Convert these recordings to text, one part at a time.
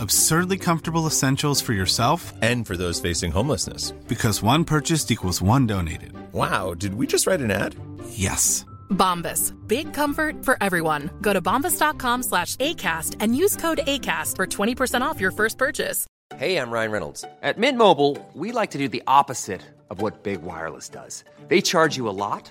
Absurdly comfortable essentials for yourself And for those facing homelessness. because one purchased equals one donated. Wow, did we just write an ad? Yes. Bombas. Big comfort for everyone. Go to bombas.com slash ACAST and use code ACAST for 20% off your first purchase. Hey, I'm Ryan Reynolds. At Mint Mobile, we like to do the opposite of what Big Wireless does. They charge you a lot,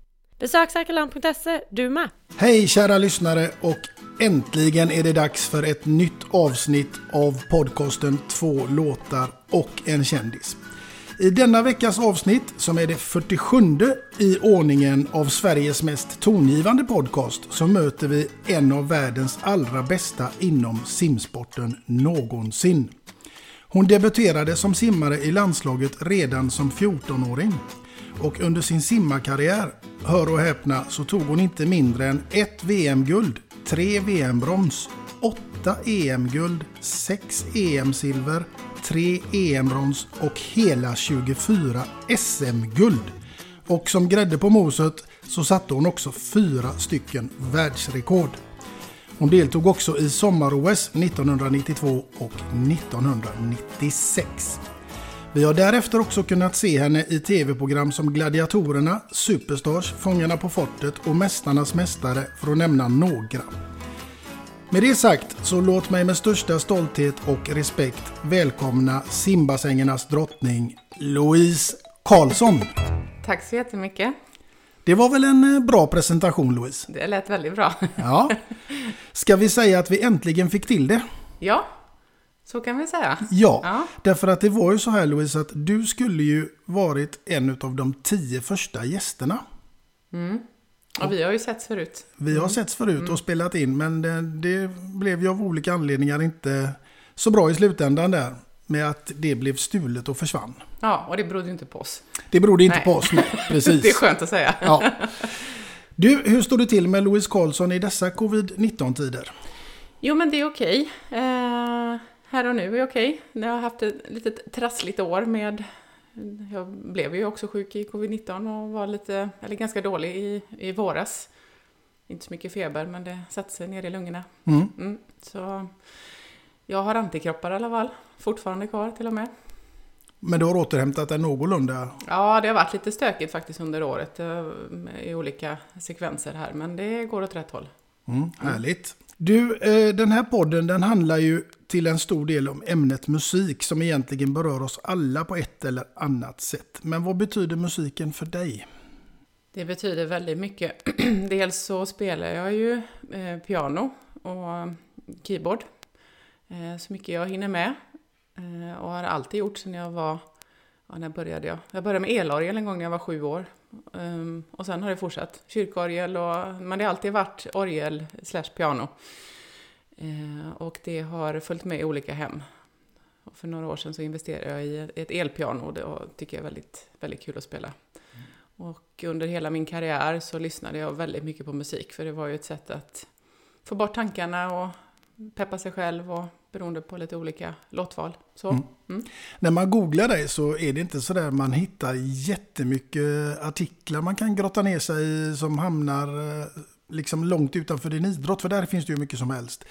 Besök säkerland.se, du med! Hej kära lyssnare och äntligen är det dags för ett nytt avsnitt av podcasten Två låtar och en kändis. I denna veckas avsnitt, som är det 47 i ordningen av Sveriges mest tongivande podcast, så möter vi en av världens allra bästa inom simsporten någonsin. Hon debuterade som simmare i landslaget redan som 14-åring. Och under sin simmarkarriär, hör och häpna, så tog hon inte mindre än ett VM-guld, tre VM-brons, åtta EM-guld, sex EM-silver, tre EM-brons och hela 24 SM-guld. Och som grädde på moset så satte hon också fyra stycken världsrekord. Hon deltog också i sommar-OS 1992 och 1996. Vi har därefter också kunnat se henne i tv-program som Gladiatorerna, Superstars, Fångarna på fortet och Mästarnas mästare för att nämna några. Med det sagt så låt mig med största stolthet och respekt välkomna simbassängernas drottning Louise Karlsson. Tack så jättemycket. Det var väl en eh, bra presentation Louise? Det lät väldigt bra. Ja. Ska vi säga att vi äntligen fick till det? Ja, så kan vi säga. Ja, Ja. därför att det var ju så här Louise att du skulle ju varit en av de tio första gästerna. Och vi har ju sett förut. Vi har setts förut och spelat in men det, det blev ju av olika anledningar inte så bra i slutändan där. Med att det blev stulet och försvann. Ja, och det berodde ju inte på oss. Det berodde inte Nej. på oss, nej. Precis. Det är skönt att säga. Ja. Du, hur står det till med Louise Karlsson i dessa covid-19-tider? Jo, men det är okej. Eh, här och nu är okej. Jag har haft ett litet trassligt år med... Jag blev ju också sjuk i covid-19 och var lite, eller ganska dålig i, i våras. Inte så mycket feber, men det satte sig ner i lungorna. Mm. Mm, så jag har antikroppar i alla fall. Fortfarande kvar till och med. Men du har återhämtat dig någorlunda? Ja, det har varit lite stökigt faktiskt under året eh, i olika sekvenser här, men det går åt rätt håll. Mm, härligt. Du, eh, den här podden den handlar ju till en stor del om ämnet musik som egentligen berör oss alla på ett eller annat sätt. Men vad betyder musiken för dig? Det betyder väldigt mycket. Dels så spelar jag ju eh, piano och keyboard eh, så mycket jag hinner med. Och har alltid gjort sedan jag var, ja när började jag? Jag började med elorgel en gång när jag var sju år. Um, och sen har det fortsatt. Kyrkorgel och, men det har alltid varit orgel slash piano. Eh, och det har följt med i olika hem. Och för några år sedan så investerade jag i ett elpiano och det tycker jag är väldigt, väldigt kul att spela. Och under hela min karriär så lyssnade jag väldigt mycket på musik för det var ju ett sätt att få bort tankarna och peppa sig själv och beroende på lite olika låtval. Så. Mm. Mm. När man googlar dig så är det inte så där man hittar jättemycket artiklar man kan grotta ner sig i som hamnar eh, liksom långt utanför din idrott. För där finns det ju mycket som helst.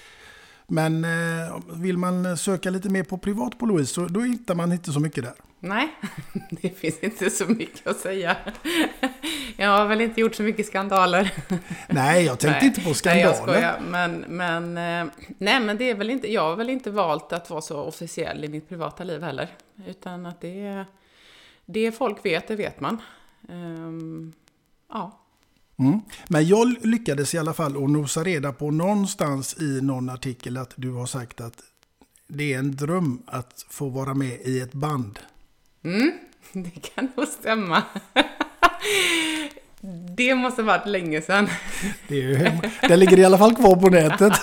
Men eh, vill man söka lite mer på privat på Louise så då hittar man inte så mycket där. Nej, det finns inte så mycket att säga. Jag har väl inte gjort så mycket skandaler. Nej, jag tänkte Nej. inte på Nej, skandaler. jag skojar. Men, men, eh, nej, men det är väl inte, jag har väl inte valt att vara så officiell i mitt privata liv heller. Utan att det det folk vet, det vet man. Ehm, ja. Mm. Men jag lyckades i alla fall att nosa reda på någonstans i någon artikel att du har sagt att det är en dröm att få vara med i ett band. Mm, det kan nog stämma. Det måste varit länge sedan. Det, är det ligger i alla fall kvar på nätet.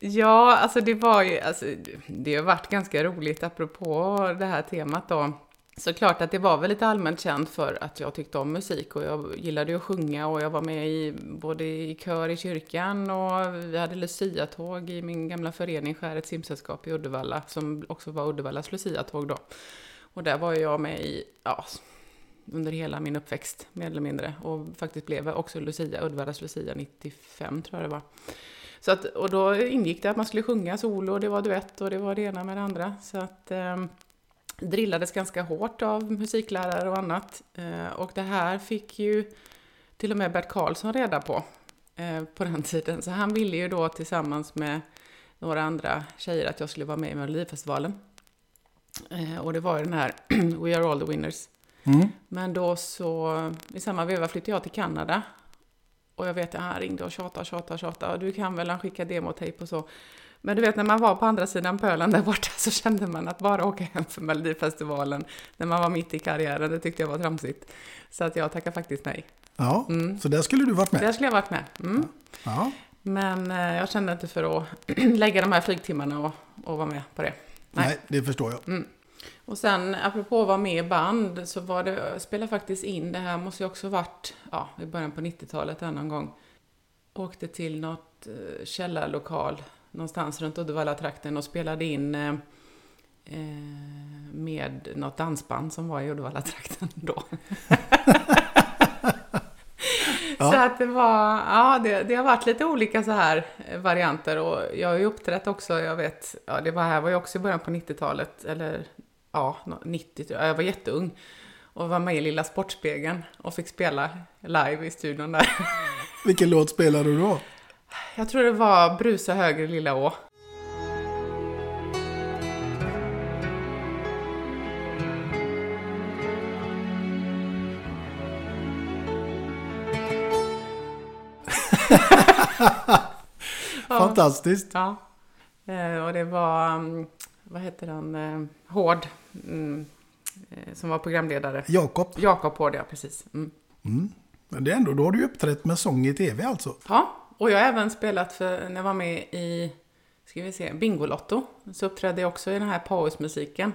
Ja, alltså det var ju, alltså, det har varit ganska roligt apropå det här temat då. Såklart att det var väl lite allmänt känt för att jag tyckte om musik och jag gillade ju att sjunga och jag var med i både i kör i kyrkan och vi hade Lucia-tåg i min gamla förening Skärets simsällskap i Uddevalla som också var Uddevallas Lucia-tåg då. Och där var jag med i, ja, under hela min uppväxt mer eller mindre och faktiskt blev också Lucia, Uddevallas Lucia 95 tror jag det var. Så att, och då ingick det att man skulle sjunga solo, och det var duett och det var det ena med det andra. Så att eh, drillades ganska hårt av musiklärare och annat. Eh, och det här fick ju till och med Bert Karlsson reda på eh, på den tiden. Så han ville ju då tillsammans med några andra tjejer att jag skulle vara med i Melodifestivalen. Eh, och det var ju den här We are all the winners. Mm. Men då så, i samma veva flyttade jag till Kanada. Och jag vet att han ringde och tjatade och tjatade tjatade. Du kan väl, han skicka demotejp och så. Men du vet när man var på andra sidan pölen där borta så kände man att bara åka hem för Melodifestivalen när man var mitt i karriären, det tyckte jag var tramsigt. Så att jag tackar faktiskt nej. Ja, Mm. så där skulle du varit med. Där skulle jag varit med. Mm. Ja. Men eh, jag kände inte för att lägga de här flygtimmarna och, och vara med på det. Nej. Nej, det förstår jag. Mm. Och sen apropå att vara med i band så var det, spelade faktiskt in, det här måste ju också varit ja, i början på 90-talet en någon gång. Åkte till något eh, källarlokal någonstans runt Uddevalla-trakten och spelade in eh, eh, med något dansband som var i Uddevalla-trakten då. Ja. Så att det var, ja det, det har varit lite olika så här eh, varianter och jag har ju uppträtt också, jag vet, ja det var här var ju också i början på 90-talet, eller ja, nå- 90, tror jag var jätteung. Och var med i Lilla Sportspegeln och fick spela live i studion där. Vilken låt spelar du då? Jag tror det var Brusa högre lilla å. Fantastiskt. Ja. Eh, Och det var, mm, vad heter han, eh, Hård, mm, eh, som var programledare. Jakob. Jakob Hård, ja precis. Mm. Mm. Men det är ändå, då har du ju uppträtt med sång i tv alltså. Ja, och jag har även spelat för, när jag var med i, ska vi se, Bingolotto. Så uppträdde jag också i den här pausmusiken.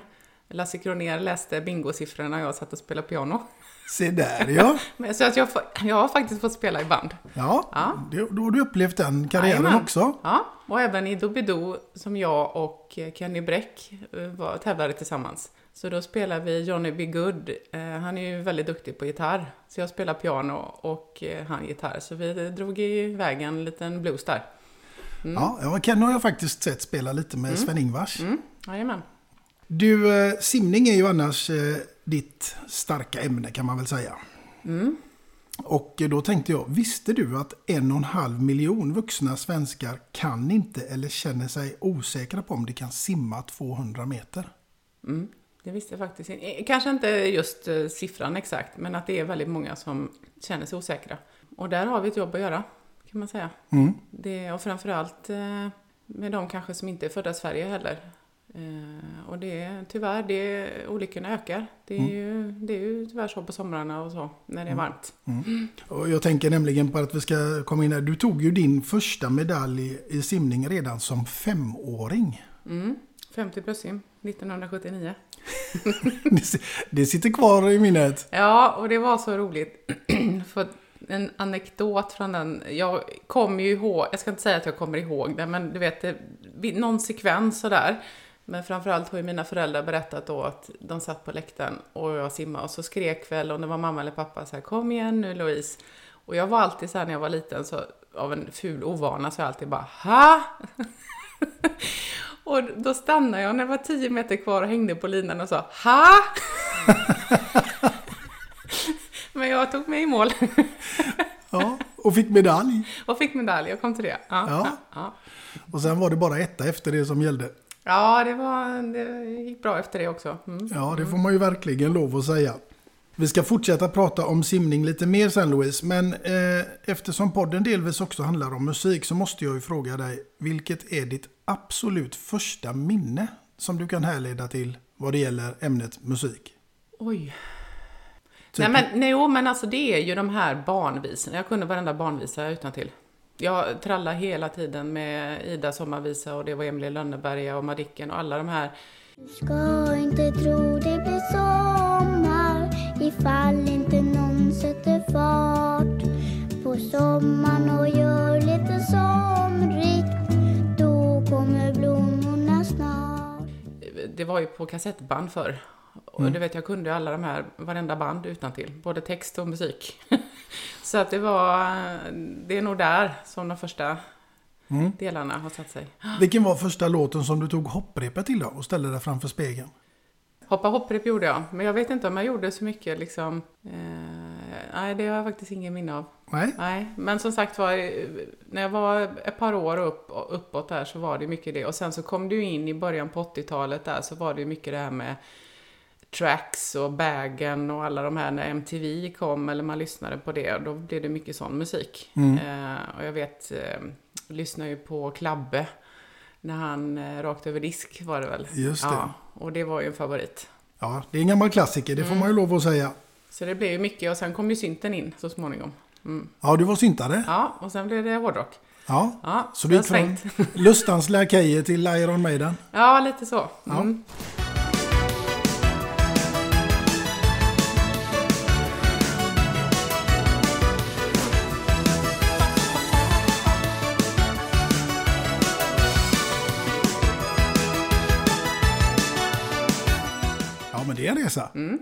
Lasse Kronér läste bingosiffrorna och jag satt och spelade piano. Se där ja. Så att jag, jag har faktiskt fått spela i band. Ja, Ja. då har du upplevt den karriären Jajamän. också. Ja, och även i Doobidoo som jag och Kenny Bräck eh, var, tävlade tillsammans. Så då spelar vi Johnny B. Good. Eh, han är ju väldigt duktig på gitarr. Så jag spelar piano och eh, han gitarr. Så vi drog iväg en liten blues där. Ja, ja, Ken har jag faktiskt sett spela lite med Sven-Ingvars. Mm, jajamän. Du, eh, simning är ju annars ditt starka ämne kan man väl säga. Mm. Och då tänkte jag, visste du att en och en halv miljon vuxna svenskar kan inte eller känner sig osäkra på om de kan simma 200 meter? Mm, det visste jag faktiskt inte. Eh, Kanske inte just eh, siffran exakt, men att det är väldigt många som känner sig osäkra. Och där har vi ett jobb att göra, kan man säga. Mm. Det, och framförallt eh, med de kanske som inte är födda i Sverige heller. Och det är tyvärr, det, olyckorna ökar. Det är, ju, det är ju tyvärr så på somrarna och så, när det är varmt. Och jag tänker nämligen på att vi ska komma in här. Du tog ju din första medalj i, simning redan som femåring. Mm. 50 bröstsim, 1979. Det- sitter kvar i minnet. Ja, och det var så roligt. För en anekdot från den. Jag kommer ju ihåg, jag ska inte säga att jag kommer ihåg det, men du vet, det, någon sekvens sådär. Men framförallt har ju mina föräldrar berättat då att de satt på läktaren och jag simmade och så skrek väl, om det var mamma eller pappa, så här, kom igen nu Louise. Och jag var alltid så här när jag var liten, så av en ful ovana, så jag alltid bara, ha? och då stannade jag när det var tio meter kvar och hängde på linan och sa, ha? Men jag tog mig i mål Ja, och fick medalj. och fick medalj. Jag kom till det. Ja, Ja. ja. Och sen var det bara etta efter det som gällde. ja det, var, det gick bra efter det också. Mm. Ja, det får man ju verkligen lov att säga. Vi ska fortsätta prata om simning lite mer sen Louise, men eh, eftersom podden delvis också handlar om musik så måste jag ju fråga dig, vilket är ditt absolut första minne som du kan härleda till vad det gäller ämnet musik? Oj. Typ- Nej, men, nej, men alltså det är ju de här barnvisorna. Jag kunde varenda barnvisa utan till. Jag trallade hela tiden med Ida sommarvisa och det var Emil Lönneberga och Madicken och alla de här. Ska inte tro det blir sommar ifall inte någon sätter fart på sommaren och gör lite somrigt. Det var ju på kassettband förr. Och du vet, jag kunde ju alla de här, varenda band utan till, både text och musik. Så att det var, det är nog där som de första delarna har satt sig. Vilken var första låten som du tog hopprepet till då och ställde dig framför spegeln? Hoppa hopprep gjorde jag, men jag vet inte om jag gjorde så mycket liksom. Eh, nej, det har jag faktiskt ingen minne av. Nej? Nej, men som sagt var, när jag var ett par år upp, uppåt där så var det mycket det. Och sen så kom du in i början på 80-talet där så var det mycket det här med tracks och bagen och alla de här när MTV kom eller man lyssnade på det. Då blev det mycket sån musik. Eh, och jag vet, eh, lyssnade ju på Klabbe när han eh, rakt över disk var det väl? Just det. Ja, och det var ju en favorit. Ja, det är en gammal klassiker, det får man ju lov att säga. Så det blev ju mycket och sen kom ju synten in så småningom. Ja, du var syntare. Ja, och sen blev det hårdrock. Ja. Ja, Så du gick från. Lustans lakejer till Iron Maiden. Ja, lite så. Mm. Ja, det är en resa. Mm.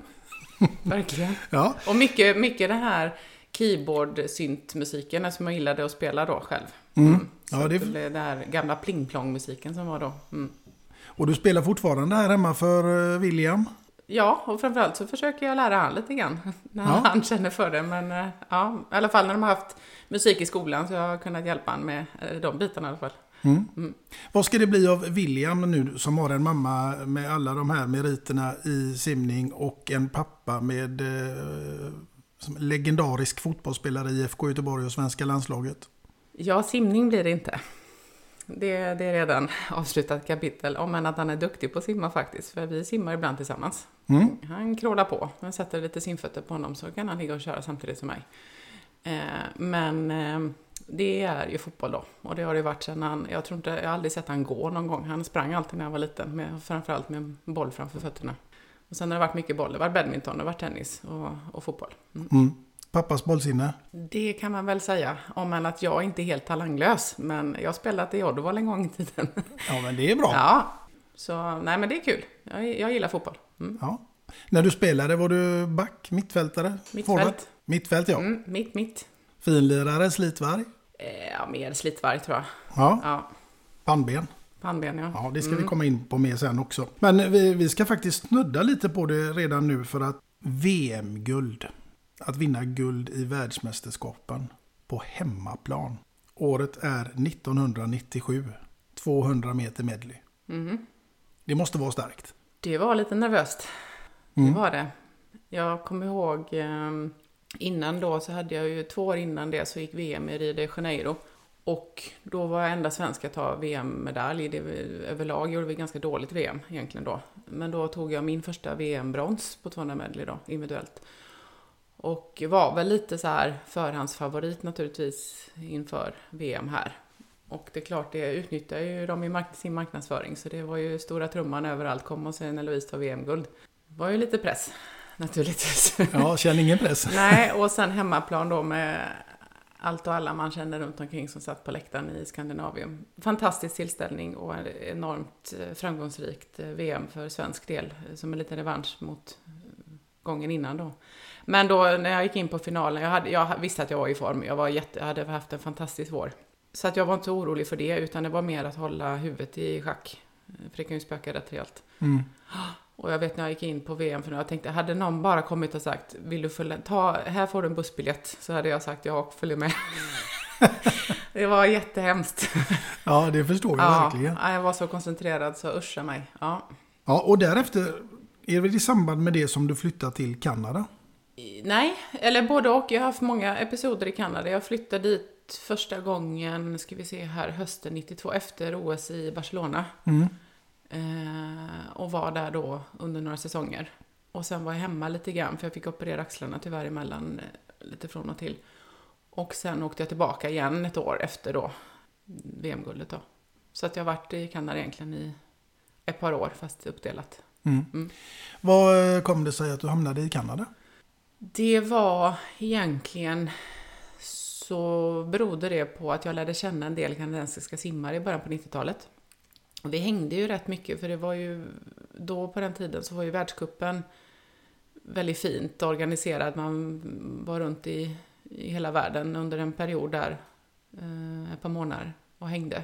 Verkligen. Ja. Och mycket, mycket den här keyboard-syntmusiken som jag gillade att spela då själv. Mm. Så Ja, det- det blev den här gamla pling-plong-musiken som var då. Mm. Och du spelar fortfarande här hemma för eh, William. Ja, och framförallt så försöker jag lära han lite grann. När Ja. han känner för det. Men eh, ja, i alla fall när de har haft musik i skolan så jag har kunnat hjälpa han med eh, de bitarna i alla fall. Vad ska det bli av William nu som har en mamma med alla de här meriterna i simning och en pappa med eh, legendarisk fotbollsspelare i IFK Göteborg och svenska landslaget? Ja, simning blir det inte. Det, det är redan avslutat kapitel, om än att han är duktig på att simma faktiskt, för vi simmar ibland tillsammans. Han krålar på, jag sätter lite simfötter på honom så kan han ligga och köra samtidigt som mig. Eh, men eh, det är ju fotboll då, och det har det varit sedan han, jag tror inte, jag har aldrig sett han gå någon gång. Han sprang alltid när jag var liten, med, framförallt med en boll framför fötterna. Och sen har det varit mycket boll, det har varit badminton, det har varit tennis och, och fotboll. Mm. Mm. Pappas bollsinne. Det kan man väl säga, om än att jag inte är helt talanglös. Men jag har spelat i Oddevall en gång i tiden. Ja, men det är bra. Ja, så nej men det är kul. Jag, jag gillar fotboll. Mm. Ja. När du spelade var du back, mittfältare? Mittfält. forward? Mittfält, ja. Mm, mitt, mitt. Finlirare, slitvarg? Eh, ja, mer slitvarg tror jag. Ja. Ja, Pannben? pannben ja. Ja, det ska vi komma in på mer sen också. Men vi, vi ska faktiskt snudda lite på det redan nu för att VM-guld. Att vinna guld i världsmästerskapen på hemmaplan. Året är 1997. 200 meter medley. Det måste vara starkt. Det var lite nervöst. Mm. Det var det. Jag kommer ihåg eh, innan då så hade jag ju två år innan det så gick VM i Rio de Janeiro. Och då var jag enda svensk att ta VM-medalj. Överlag gjorde vi ganska dåligt VM egentligen då. Men då tog jag min första VM-brons på 200 medley då, individuellt. Och var väl lite så här förhandsfavorit naturligtvis inför VM här. Och det är klart, det utnyttjar ju de i mark- sin marknadsföring. Så det var ju stora trumman överallt. Kom och se när Louise tar VM-guld. Det var ju lite press, naturligtvis. Ja, känner ingen press. Nej, och sen hemmaplan då med allt och alla man kände runt omkring som satt på läktaren i Skandinavium. Fantastisk tillställning och ett enormt eh, framgångsrikt eh, VM för svensk del. eh, Som en liten revansch mot gången innan då. Men då när jag gick in på finalen, jag, hade, jag visste att jag var i form. Jag, var jätte, hade haft en fantastisk vår. Så att jag var inte orolig för det, utan det var mer att hålla huvudet i schack. För det kan ju spöka rätt rejält. Mm. Och jag vet när jag gick in på VM för nu, jag tänkte, hade någon bara kommit och sagt, vill du följa, ta, här får du en bussbiljett, så hade jag sagt ja och följer med. det var jättehemskt. Ja, det förstår jag ja, verkligen. ja, jag var så koncentrerad så uscha mig. Ja. Ja, och därefter är det väl i samband med det som du flyttar till Kanada? Nej, eller både och. Jag har haft många episoder i Kanada. Jag flyttade dit första gången, ska vi se här, hösten 92, efter OS i Barcelona. Mm. Eh, och var där då under några säsonger. Och sen var jag hemma lite grann, för jag fick operera axlarna tyvärr emellan, eh, lite från och till. Och sen åkte jag tillbaka igen ett år efter då, VM-guldet då. Så att jag har varit i Kanada egentligen i ett par år, fast uppdelat. Mm. Mm. Vad eh, kom det sig att du hamnade i Kanada? Det var egentligen så berodde det på att jag lärde känna en del kanadensiska simmare i början på 90-talet. Och vi hängde ju rätt mycket för det var ju då på den tiden så var ju världskuppen väldigt fint organiserad. Man var runt i, i hela världen under en period där, eh, ett par månader och hängde.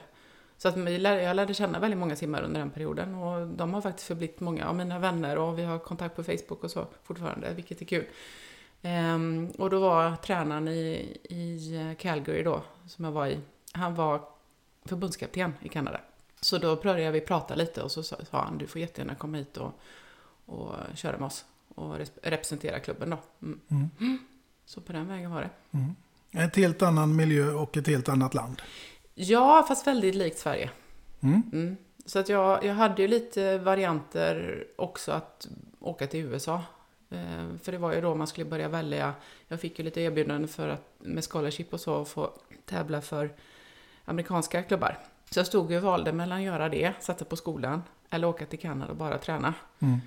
Så att lär- jag lärde känna väldigt många simmare under den perioden och de har faktiskt förblivit många av mina vänner och vi har kontakt på Facebook och så fortfarande, vilket är kul. Ehm, och då var tränaren i, i Calgary då, som jag var i, han var förbundskapten i Kanada. Så då började vi prata lite och så sa han, du får jättegärna komma hit och, och köra med oss och res- representera klubben då. Mm. Mm. Så på den vägen var det. Mm. Ett helt annan miljö och ett helt annat land. Ja, fast väldigt likt Sverige. Mm. Mm. Så att jag, jag hade ju lite varianter också att åka till USA. Eh, för det var ju då man skulle börja välja. Jag fick ju lite erbjudanden för att med scholarship och så få tävla för amerikanska klubbar. Så jag stod och valde mellan att göra det, satsa på skolan, eller åka till Kanada och bara träna. Mm.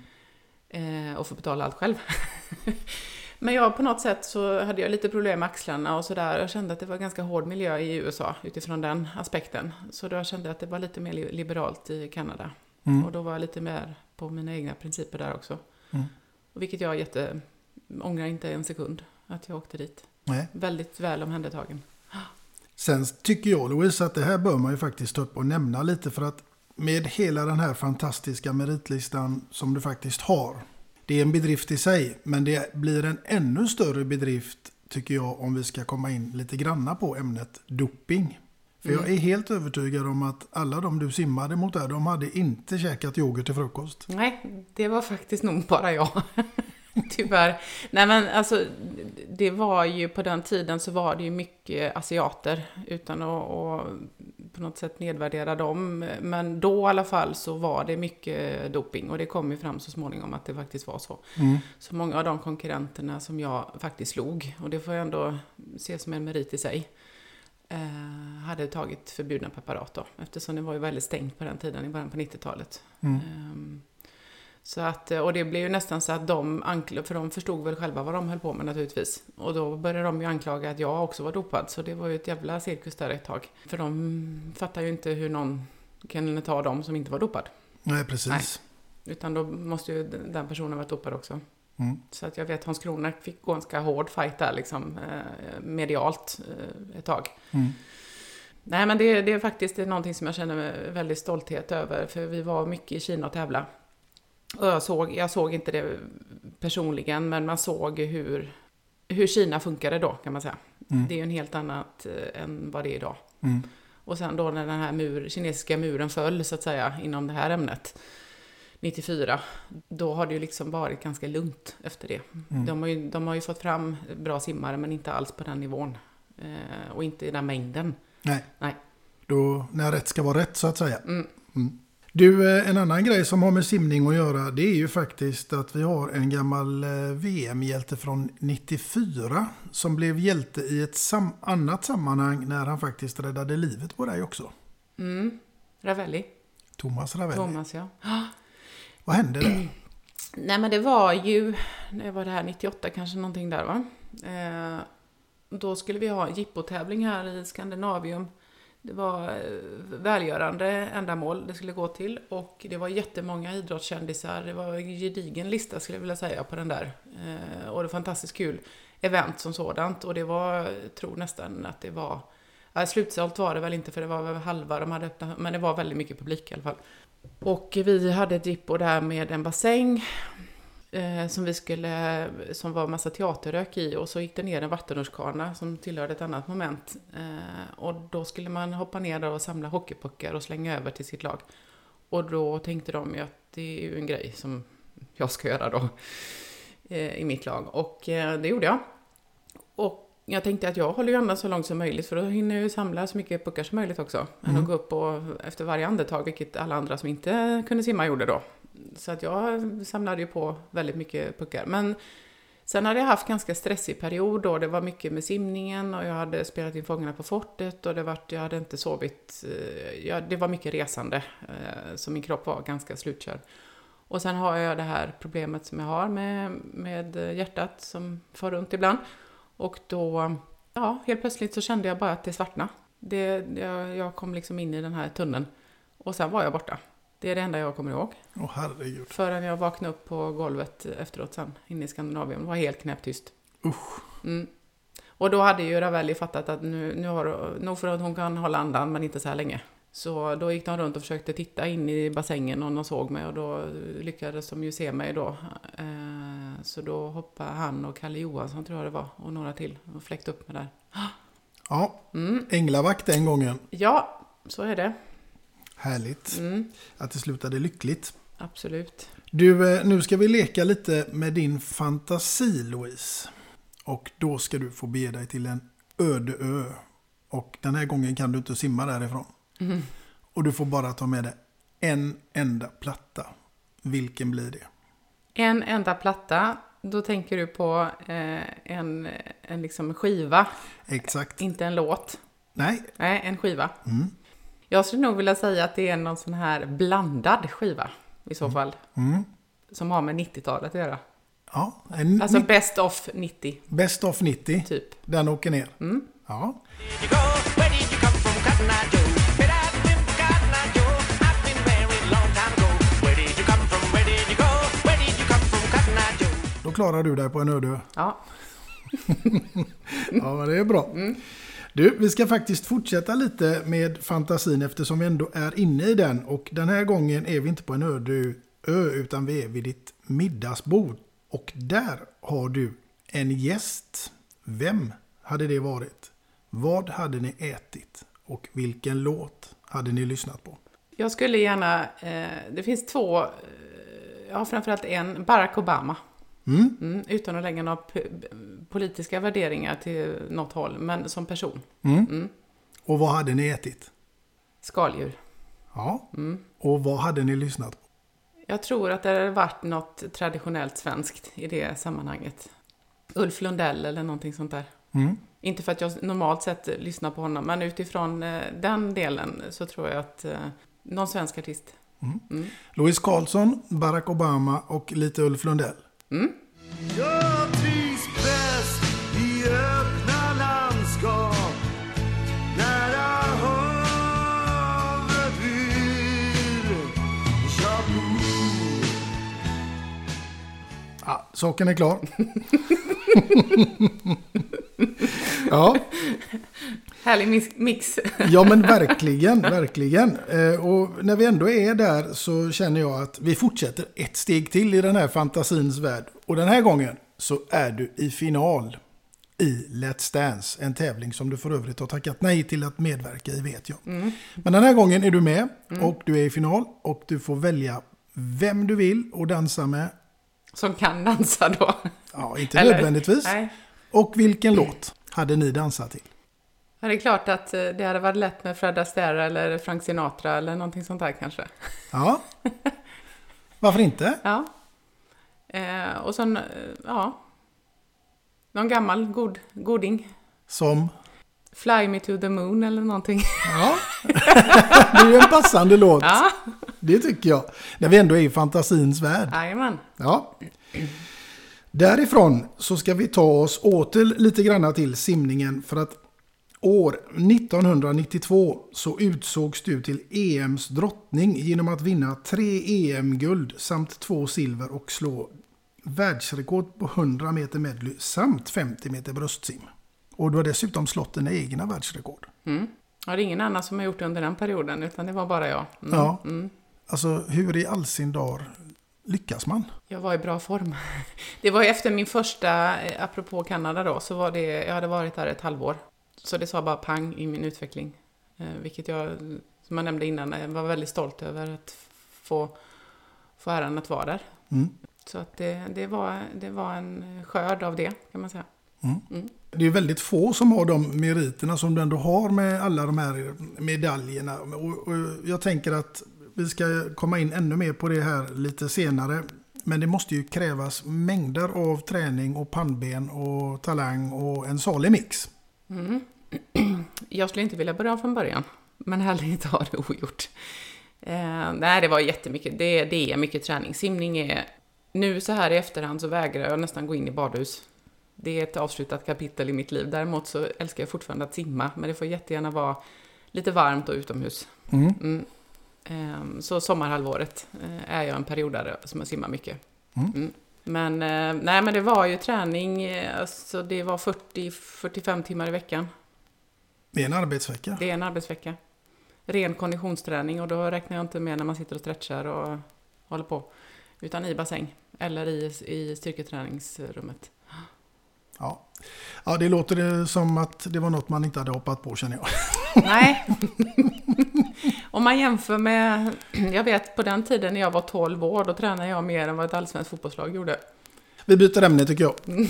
Eh, och få betala allt själv. Men jag på något sätt så hade jag lite problem med axlarna och sådär. Jag kände att det var ganska hård miljö i USA utifrån den aspekten. Så då kände jag att det var lite mer li- liberalt i Kanada. Mm. Och då var jag lite mer på mina egna principer där också. Mm. Och vilket jag jätte, ångrar inte en sekund att jag åkte dit. Nej. Väldigt väl omhändertagen. Sen tycker jag Louise att det här bör man ju faktiskt ta upp och nämna lite för att med hela den här fantastiska meritlistan som du faktiskt har. Det är en bedrift i sig men det blir en ännu större bedrift tycker jag om vi ska komma in lite granna på ämnet doping. För jag Mm. är helt övertygad om att alla de du simmade mot där, de hade inte käkat yoghurt till frukost. Nej, det var faktiskt nog bara jag. Tyvärr. Nej men alltså, det var ju på den tiden så var det ju mycket asiater utan att, att på något sätt nedvärdera dem. Men då i alla fall så var det mycket doping och det kom ju fram så småningom att det faktiskt var så. Mm. Så många av de konkurrenterna som jag faktiskt slog, och det får jag ändå se som en merit i sig, eh, hade tagit förbjudna preparat då, eftersom det var ju väldigt stängt på den tiden i början på 90-talet. Mm. Ehm, Så att, och det blev ju nästan så att de anklagade, för de förstod väl själva vad de höll på med naturligtvis. Och då började de ju anklaga att jag också var dopad, så det var ju ett jävla cirkus där ett tag. För de fattar ju inte hur någon kan ta dem som inte var dopad. Nej, precis. Utan då måste ju den personen varit dopad också. Mm. Så att jag vet Hans Kronak fick gå en ganska hård fight där liksom, eh, medialt eh, ett tag. Mm. Nej men det, det är faktiskt någonting som jag känner väldigt stolthet över, för vi var mycket i Kina och tävla. Och jag såg, jag såg inte det personligen, men man såg hur, hur Kina funkade då kan man säga. Mm. Det är ju en helt annat eh, än vad det är idag. Mm. Och sen då när den här mur, kinesiska muren föll så att säga inom det här ämnet 94, då har det ju liksom varit ganska lugnt efter det. Mm. De, har ju, de har ju fått fram bra simmare men inte alls på den nivån. Eh, och inte i den mängden. Nej. Nej. Då, när rätt ska vara rätt så att säga. Mm. Du, eh, en annan grej som har med simning att göra det är ju faktiskt att vi har en gammal eh, VM-hjälte från 94 som blev hjälte i ett sam annat sammanhang när han faktiskt räddade livet på dig också. Mm. Ravelli. Thomas Ravelli. Thomas, ja. Vad hände där? Nej men det var ju, det var det här 98 kanske någonting där va? Eh, då skulle vi ha jippotävling här i Skandinavium. Det var eh, välgörande ändamål det skulle gå till och det var jättemånga idrottskändisar. Det var en gedigen lista skulle jag vilja säga på den där. Eh, och det var fantastiskt kul event som sådant och det var, jag tror nästan att det var Ja, slutsålt var det väl inte för det var väl halva de hade öppnat, men det var väldigt mycket publik i alla fall. Och vi hade ett jippo där med en bassäng eh, som vi skulle, som var massa teaterrök i och så gick det ner en vattenrutschkana som tillhörde ett annat moment. Eh, och då skulle man hoppa ner och samla hockeypuckar och slänga över till sitt lag. Och då tänkte de ju att det är ju en grej som jag ska göra då eh, i mitt lag. Och eh, det gjorde jag. Och jag tänkte att jag håller ju andan så långt som möjligt för då hinner jag ju samla så mycket puckar som möjligt också. Än Mm. att gå upp och efter varje andetag, vilket alla andra som inte kunde simma gjorde då. Så att jag samlade ju på väldigt mycket puckar. Men sen hade jag haft ganska stressig period då. Det var mycket med simningen och jag hade spelat in Fångarna på fortet och det var, jag hade inte sovit. Eh, ja, det var mycket resande, eh, så min kropp var ganska slutkörd. Och sen har jag det här problemet som jag har med, med hjärtat som far runt ibland. Och då, ja, helt plötsligt så kände jag bara att det svartnade. Det, jag, jag kom liksom in i den här tunneln. Och sen var jag borta. Det är det enda jag kommer ihåg. Åh herregud. Förrän jag vaknade upp på golvet efteråt sen, inne i Skandinavien. Det var helt knäpptyst. Usch. Mm. Och då hade ju Ravelli fattat att nu, nu har nog för att hon kan hålla andan, men inte så här länge. Så då gick de runt och försökte titta in i bassängen om de såg mig och då lyckades de ju se mig då. Eh, Så då hoppade han och Kalle Johansson tror jag det var och några till och fläckte upp mig där. Ja, Mm. änglavakt den gången. Ja, så är det. Härligt. Mm, Att det slutade lyckligt. absolut. Du, eh, nu ska vi leka lite med din fantasi Louise. Och då ska du få bege dig till en öde ö. Och den här gången kan du inte simma därifrån. Mm. Och du får bara ta med dig en enda platta. Vilken blir det? En enda platta, då tänker du på eh, en, en liksom skiva, Exakt. inte en låt. Nej. Nej, en skiva. Mm. Jag skulle nog vilja säga att det är någon sån här blandad skiva i så fall. Mm. Som har med 90-talet att göra. Ja, en Alltså Best of 90, Best of 90. typ. Den åker ner. Mm. Ja. Då klarar du dig på en öde. Ja. Ja, men det är bra. Du, vi ska faktiskt fortsätta lite med fantasin eftersom vi ändå är inne i den. Och den här gången är vi inte på en öde ö utan vi är vid ditt middagsbord. Och där har du en gäst. Vem hade det varit? Vad hade ni ätit? Och vilken låt hade ni lyssnat på? Jag skulle gärna, eh, det finns två, eh, har framförallt en, Barack Obama. Mm? Mm, utan att lägga några politiska värderingar till något håll, men som person. Mm. Mm. Och vad hade ni ätit? Skaldjur. Ja. Mm. Och vad hade ni lyssnat på? Jag tror att det hade varit något traditionellt svenskt i det sammanhanget. Ulf Lundell eller någonting sånt där. Mm. Inte för att jag normalt sett lyssnar på honom, men utifrån eh, den delen så tror jag att eh, någon svensk artist. Mm. Louise Karlsson, Barack Obama och lite Ulf Lundell. Mm. Ja, saken är klar. ja, Härlig mix- ja, men verkligen, verkligen. Eh, Och när vi ändå är där så känner jag att vi fortsätter ett steg till i den här fantasins värld. Och den här gången så är du i final i Let's Dance. En tävling som du för övrigt har tackat nej till att medverka i vet jag. Mm. Men den här gången är du med Mm. och du är i final och du får välja vem du vill och dansa med. Som kan dansa då. Ja, inte Eller? nödvändigtvis. Nej. Och vilken låt hade ni dansat till? Ja, det är klart att eh, det hade varit lätt med Fred Astaire eller Frank Sinatra eller någonting sånt där kanske. Ja. Varför inte? Ja. Eh, och sen, eh, ja. Någon gammal god, goding. Som? Fly me to the moon eller någonting. Ja. det är ju en passande låt. Ja. Det tycker jag. När vi ändå är i fantasins värld. Jajamän. Ja. Därifrån så ska vi ta oss åter lite granna till simningen för att år 1992 så utsågs du till EMs drottning genom att vinna tre EM-guld samt två silver och slå världsrekord på 100 meter medley samt 50 meter bröstsim. Och du har dessutom slått dina egna världsrekord. Mm. Ja, det är ingen annan som har gjort det under den perioden, utan det var bara jag. Mm. Ja. Mm. Alltså hur i all sin dar lyckas man? Jag var i bra form. Det var efter min första, eh, apropå Kanada då, så var det, jag hade varit där ett halvår. Så det sa bara pang i min utveckling. Eh, vilket jag, som jag nämnde innan, eh, var väldigt stolt över att få, få äran att vara där. Mm. Så att det, det, var, det var en skörd av det, kan man säga. Mm. Det är väldigt få som har de meriterna som du ändå har med alla de här medaljerna. Och, och jag tänker att vi ska komma in ännu mer på det här lite senare. Men det måste ju krävas mängder av träning och pannben och talang och en salig mix. Mm. Jag skulle inte vilja börja från början, men heller inte ha det ogjort. Eh, nej, det var jättemycket. Det, det är mycket träning. Simning är... Nu så här i efterhand så vägrar jag nästan gå in i badhus. Det är ett avslutat kapitel i mitt liv. Däremot så älskar jag fortfarande att simma, men det får jättegärna vara lite varmt och utomhus. Mm. Mm. Eh, så sommarhalvåret eh, är jag en periodare som jag simmar mycket. Mm. Mm. Men, eh, nej, men det var ju träning, eh, alltså det var 40-45 timmar i veckan. Det är en arbetsvecka. Det är en arbetsvecka. Ren konditionsträning och då räknar jag inte med när man sitter och stretchar och håller på. Utan i bassäng eller i, i styrketräningsrummet. Ja. ja, det låter som att det var något man inte hade hoppat på känner jag. Nej. Om man jämför med, jag vet på den tiden när jag var 12 år, då tränade jag mer än vad ett allsvenskt fotbollslag gjorde. Vi byter ämne tycker jag.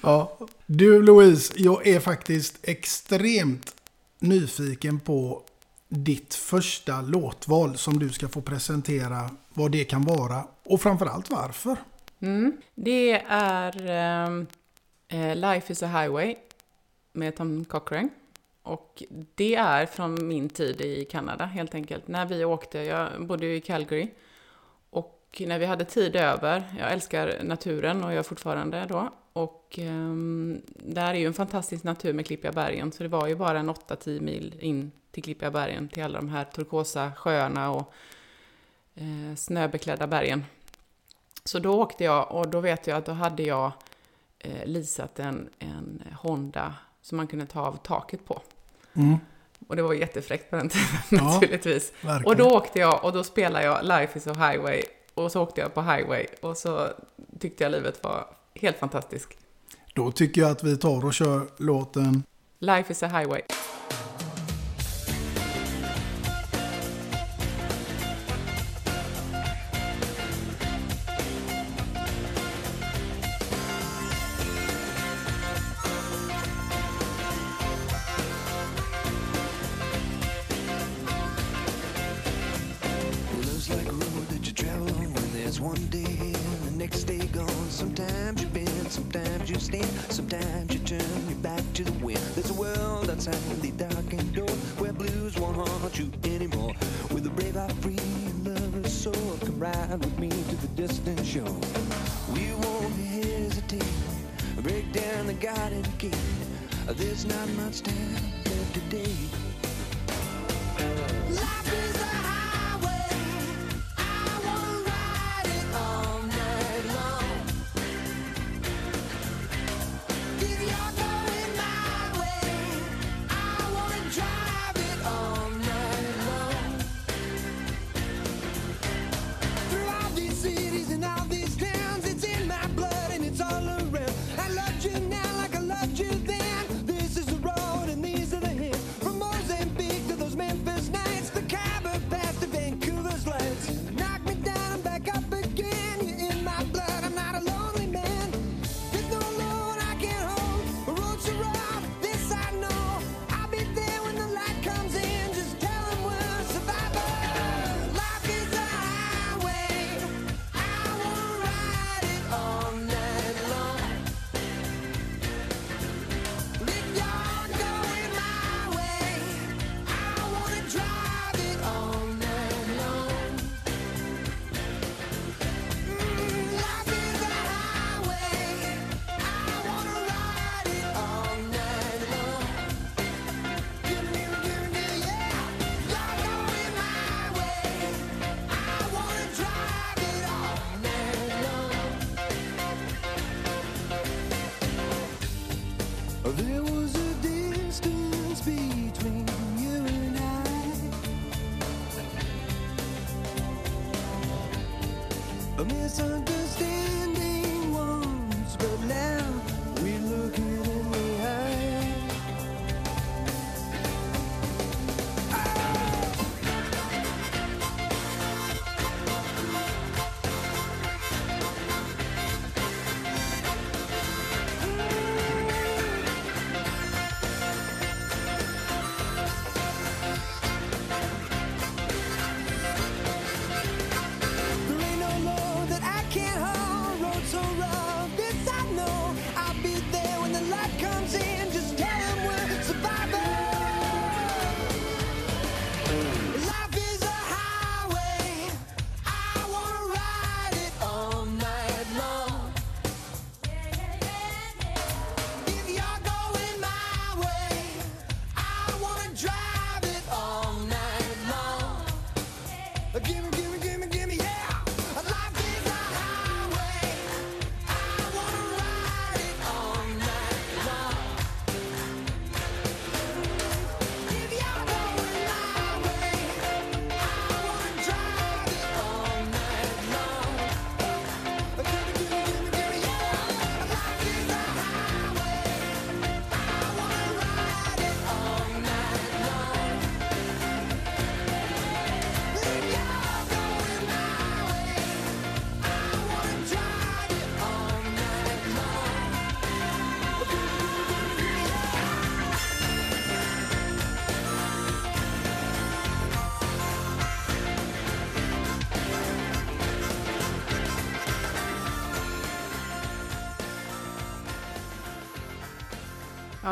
ja. Du Louise, jag är faktiskt extremt nyfiken på ditt första låtval som du ska få presentera vad det kan vara och framförallt varför. Mm. Det är ehm, eh, Life is a Highway med Tom Cochrane. Och det är från min tid i Kanada helt enkelt. När vi åkte, jag bodde ju i Calgary. Och när vi hade tid över, jag älskar naturen och jag fortfarande då. Och eh, där är ju en fantastisk natur med Klippiga bergen. Så det var ju bara en 8-10 mil in till Klippiga bergen. Till alla de här turkosa sjöarna och eh, snöbeklädda bergen. Så då åkte jag och då vet jag att då hade jag eh, leasat en, en Honda som man kunde ta av taket på. Mm. Och det var jättefräckt på den tiden Ja, naturligtvis. verkligen. Och då åkte jag och då spelade jag Life is a highway. Och så åkte jag på highway och så tyckte jag livet var helt fantastiskt. Då tycker jag att vi tar och kör låten Life is a highway.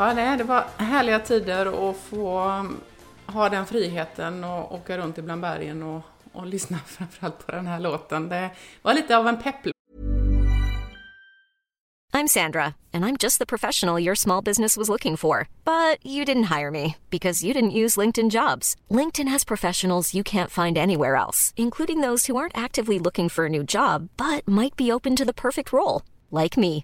Ja, nej, det var härliga tider att få um, ha den friheten och åka runt ibland bergen och, och lyssna framförallt på den här låten. Det var lite av en pepp. I'm Sandra, and I'm just the professional your small business was looking for. But you didn't hire me because you didn't use LinkedIn jobs. LinkedIn has professionals you can't find anywhere else, including those who aren't actively looking for a new job but might be open to the perfect role, like me.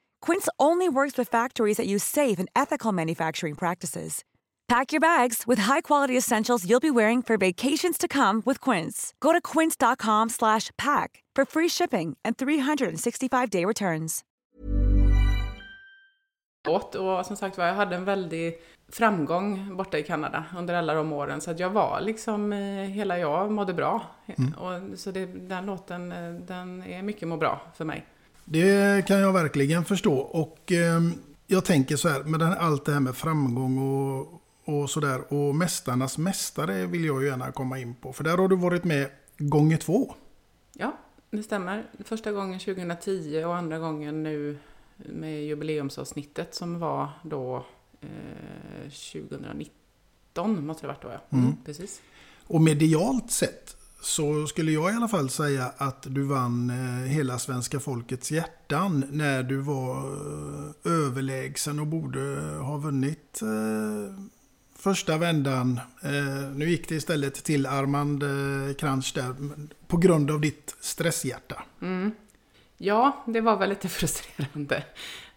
Quince only works with factories that use safe and ethical manufacturing practices. Pack your bags with high-quality essentials you'll be wearing for vacations to come with Quince. Go to quince.com/pack for free shipping and 365-day returns. Och som sagt var, jag hade en väldig framgång borta i Kanada under alla de åren. Så att jag var liksom, eh, hela jag mådde bra. Mm. Och, så det, den låten, eh, den är mycket må bra för mig. Det kan jag verkligen förstå. Och eh, jag tänker så här, med den, allt det här med framgång och, och sådär. Och Mästarnas Mästare vill jag ju gärna komma in på. För där har du varit med gånger två. Ja, det stämmer. Första gången 2010 och andra gången nu med jubileumsavsnittet som var då eh, 2019 måste det varit då ja. Mm. Precis. Och medialt sett så skulle jag i alla fall säga att du vann eh, hela svenska folkets hjärtan när du var eh, överlägsen och borde ha vunnit eh, första vändan. Nu gick det istället till Armand eh, Kranch där på grund av ditt stresshjärta. Mm. Ja, det var väl lite frustrerande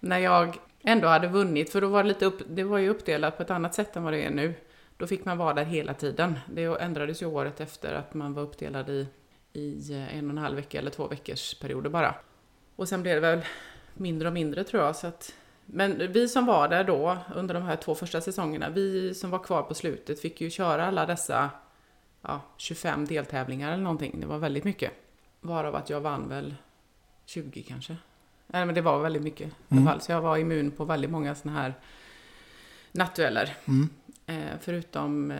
när jag ändå hade vunnit, för då var det lite upp, det var ju uppdelat på ett annat sätt än vad det är nu. Då fick man vara där hela tiden. Det ändrades ju året efter att man var uppdelad i, i en och en halv vecka eller två veckors perioder bara. Och sen blev det väl mindre och mindre tror jag. Så att, men vi som var där då under de här två första säsongerna, vi som var kvar på slutet fick ju köra alla dessa ja, 25 deltävlingar eller någonting. Det var väldigt mycket. Varav att jag vann väl 20 kanske. Nej men det var väldigt mycket. i alla Mm. fall. Så jag var immun på väldigt många sådana här nattdueller. Mm. Eh, förutom eh,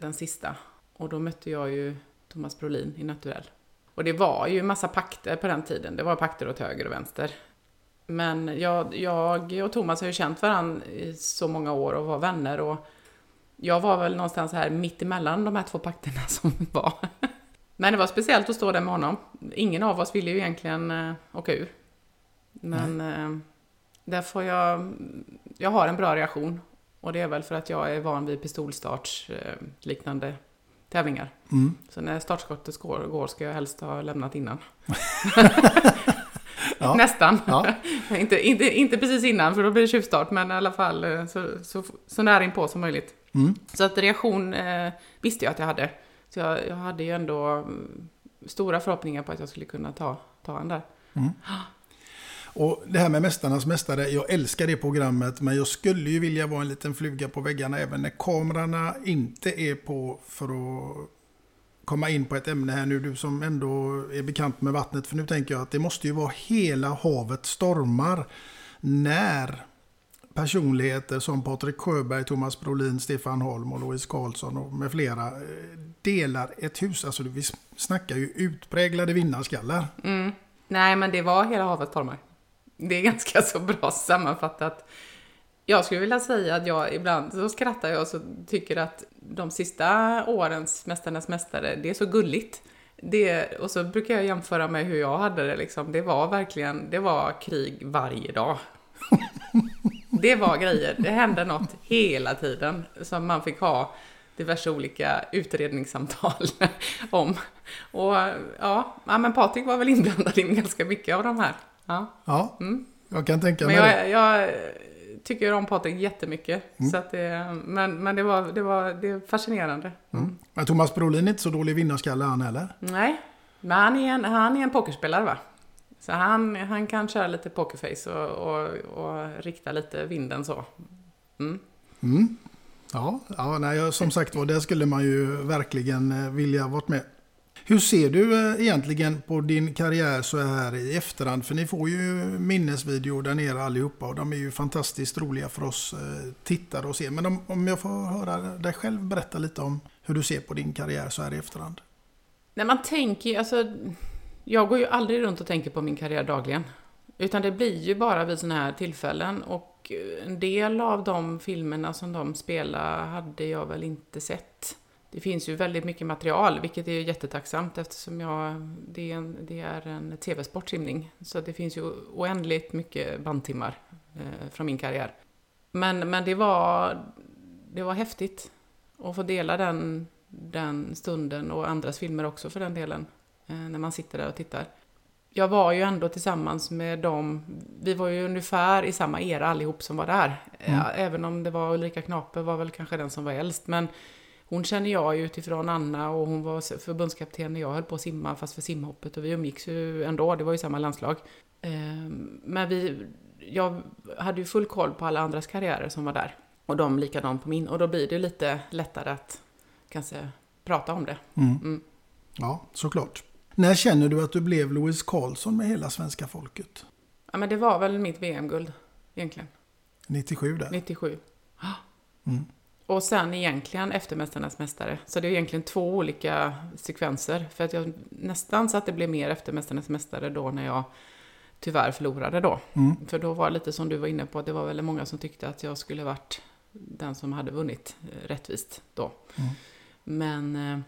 den sista. Och då mötte jag ju Thomas Brolin i naturell. Och det var ju massa pakter på den tiden. Det var pakter åt höger och vänster. Men jag, jag och Thomas har ju känt varandra i så många år och var vänner. Och jag var väl någonstans här mitt emellan de här två pakterna som var. Men det var speciellt att stå där med honom. Ingen av oss ville ju egentligen eh, åka ur. Men eh, där får jag... Jag har en bra reaktion. Och det är väl för att jag är van vid pistolstarts eh, tävlingar. Mm. Så när startskottet går, går ska jag helst ha lämnat innan. Ja. Nästan. Ja. inte, inte, inte precis innan för då blir det tjuvstart men i alla fall eh, så, så, så nära inpå som möjligt. Mm. Så att reaktion eh, visste jag att jag hade. Så jag, jag hade ju ändå mm, stora förhoppningar på att jag skulle kunna ta, ta en där. Mm. Och det här med Mästarnas Mästare, jag älskar det programmet men jag skulle ju vilja vara en liten fluga på väggarna även när kamerorna inte är på för att komma in på ett ämne här nu, du som ändå är bekant med vattnet. För nu tänker jag att det måste ju vara hela havet stormar när personligheter som Patrik Sjöberg, Thomas Brolin, Stefan Holm och Louise Karlsson och med flera eh, delar ett hus. Alltså vi snackar ju utpräglade vinnarskallar. Mm. Nej, men det var hela havet stormar. Det är ganska så bra sammanfattat. Jag skulle vilja säga att jag ibland så skrattar jag och så tycker att de sista årens Mästarnas Mästare, det är så gulligt. Det, och så brukar jag jämföra med hur jag hade det liksom. Det var verkligen, det var krig varje dag. Det var grejer, det hände något hela tiden som man fick ha diverse olika utredningssamtal om. Och ja, men Patrik var väl inblandad i ganska mycket av de här. Ja, Ja, Mm. jag kan tänka mig det. jag, tycker om Patrik jättemycket. Mm. Så att det, men men det, var, det, var, det är fascinerande. Mm. Men Thomas Brolin är inte så dålig vinnarskalle han heller. Nej, men han är en, han är en pokerspelare va? Så han, han kan köra lite pokerface och, och, och rikta lite vinden så. Mm. Mm. Ja, ja nej, som sagt var, där skulle man ju verkligen eh, vilja varit med. Hur ser du eh, egentligen på din karriär så här i efterhand? För ni får ju minnesvideor där nere allihopa och de är ju fantastiskt roliga för oss eh, tittare att se. Men om, om jag får höra dig själv berätta lite om hur du ser på din karriär så här i efterhand. När man tänker, ju- alltså, jag går ju aldrig runt och tänker på min karriär dagligen. Utan det blir ju bara vid sådana här tillfällen och eh, en del av de filmerna som de spelar hade jag väl inte sett. Det finns ju väldigt mycket material, vilket är jättetacksamt eftersom jag, det är en, det är en tv-sportsimning. Så det finns ju oändligt mycket bandtimmar eh, från min karriär. Men, men det, var, det var häftigt att få dela den, den stunden och andras filmer också för den delen. Eh, när man sitter där och tittar. Jag var ju ändå tillsammans med dem, vi var ju ungefär i samma era allihop som var där. Mm. Även om det var Ulrika Knape var väl kanske den som var äldst. Men hon känner jag ju utifrån Anna och hon var förbundskapten när jag höll på att simma fast för simhoppet och vi umgicks ju ändå, det var ju samma landslag. Ehm, Men vi, jag hade ju full koll på alla andras karriärer som var där. Och de likadant på min. Och då blir det lite lättare att kanske prata om det. Mm. Mm. Ja, såklart. När känner du att du blev Louise Karlsson med hela svenska folket? Ja, men det var väl mitt VM-guld egentligen. 97 där. 97. Mm. Och sen egentligen efter Mästarnas Mästare. Så det är egentligen två olika sekvenser. För att jag nästan så att det blev mer efter Mästarnas Mästare då när jag tyvärr förlorade då. Mm. För då var det lite som du var inne på, det var väldigt många som tyckte att jag skulle varit den som hade vunnit eh, rättvist då. Mm. Men eh,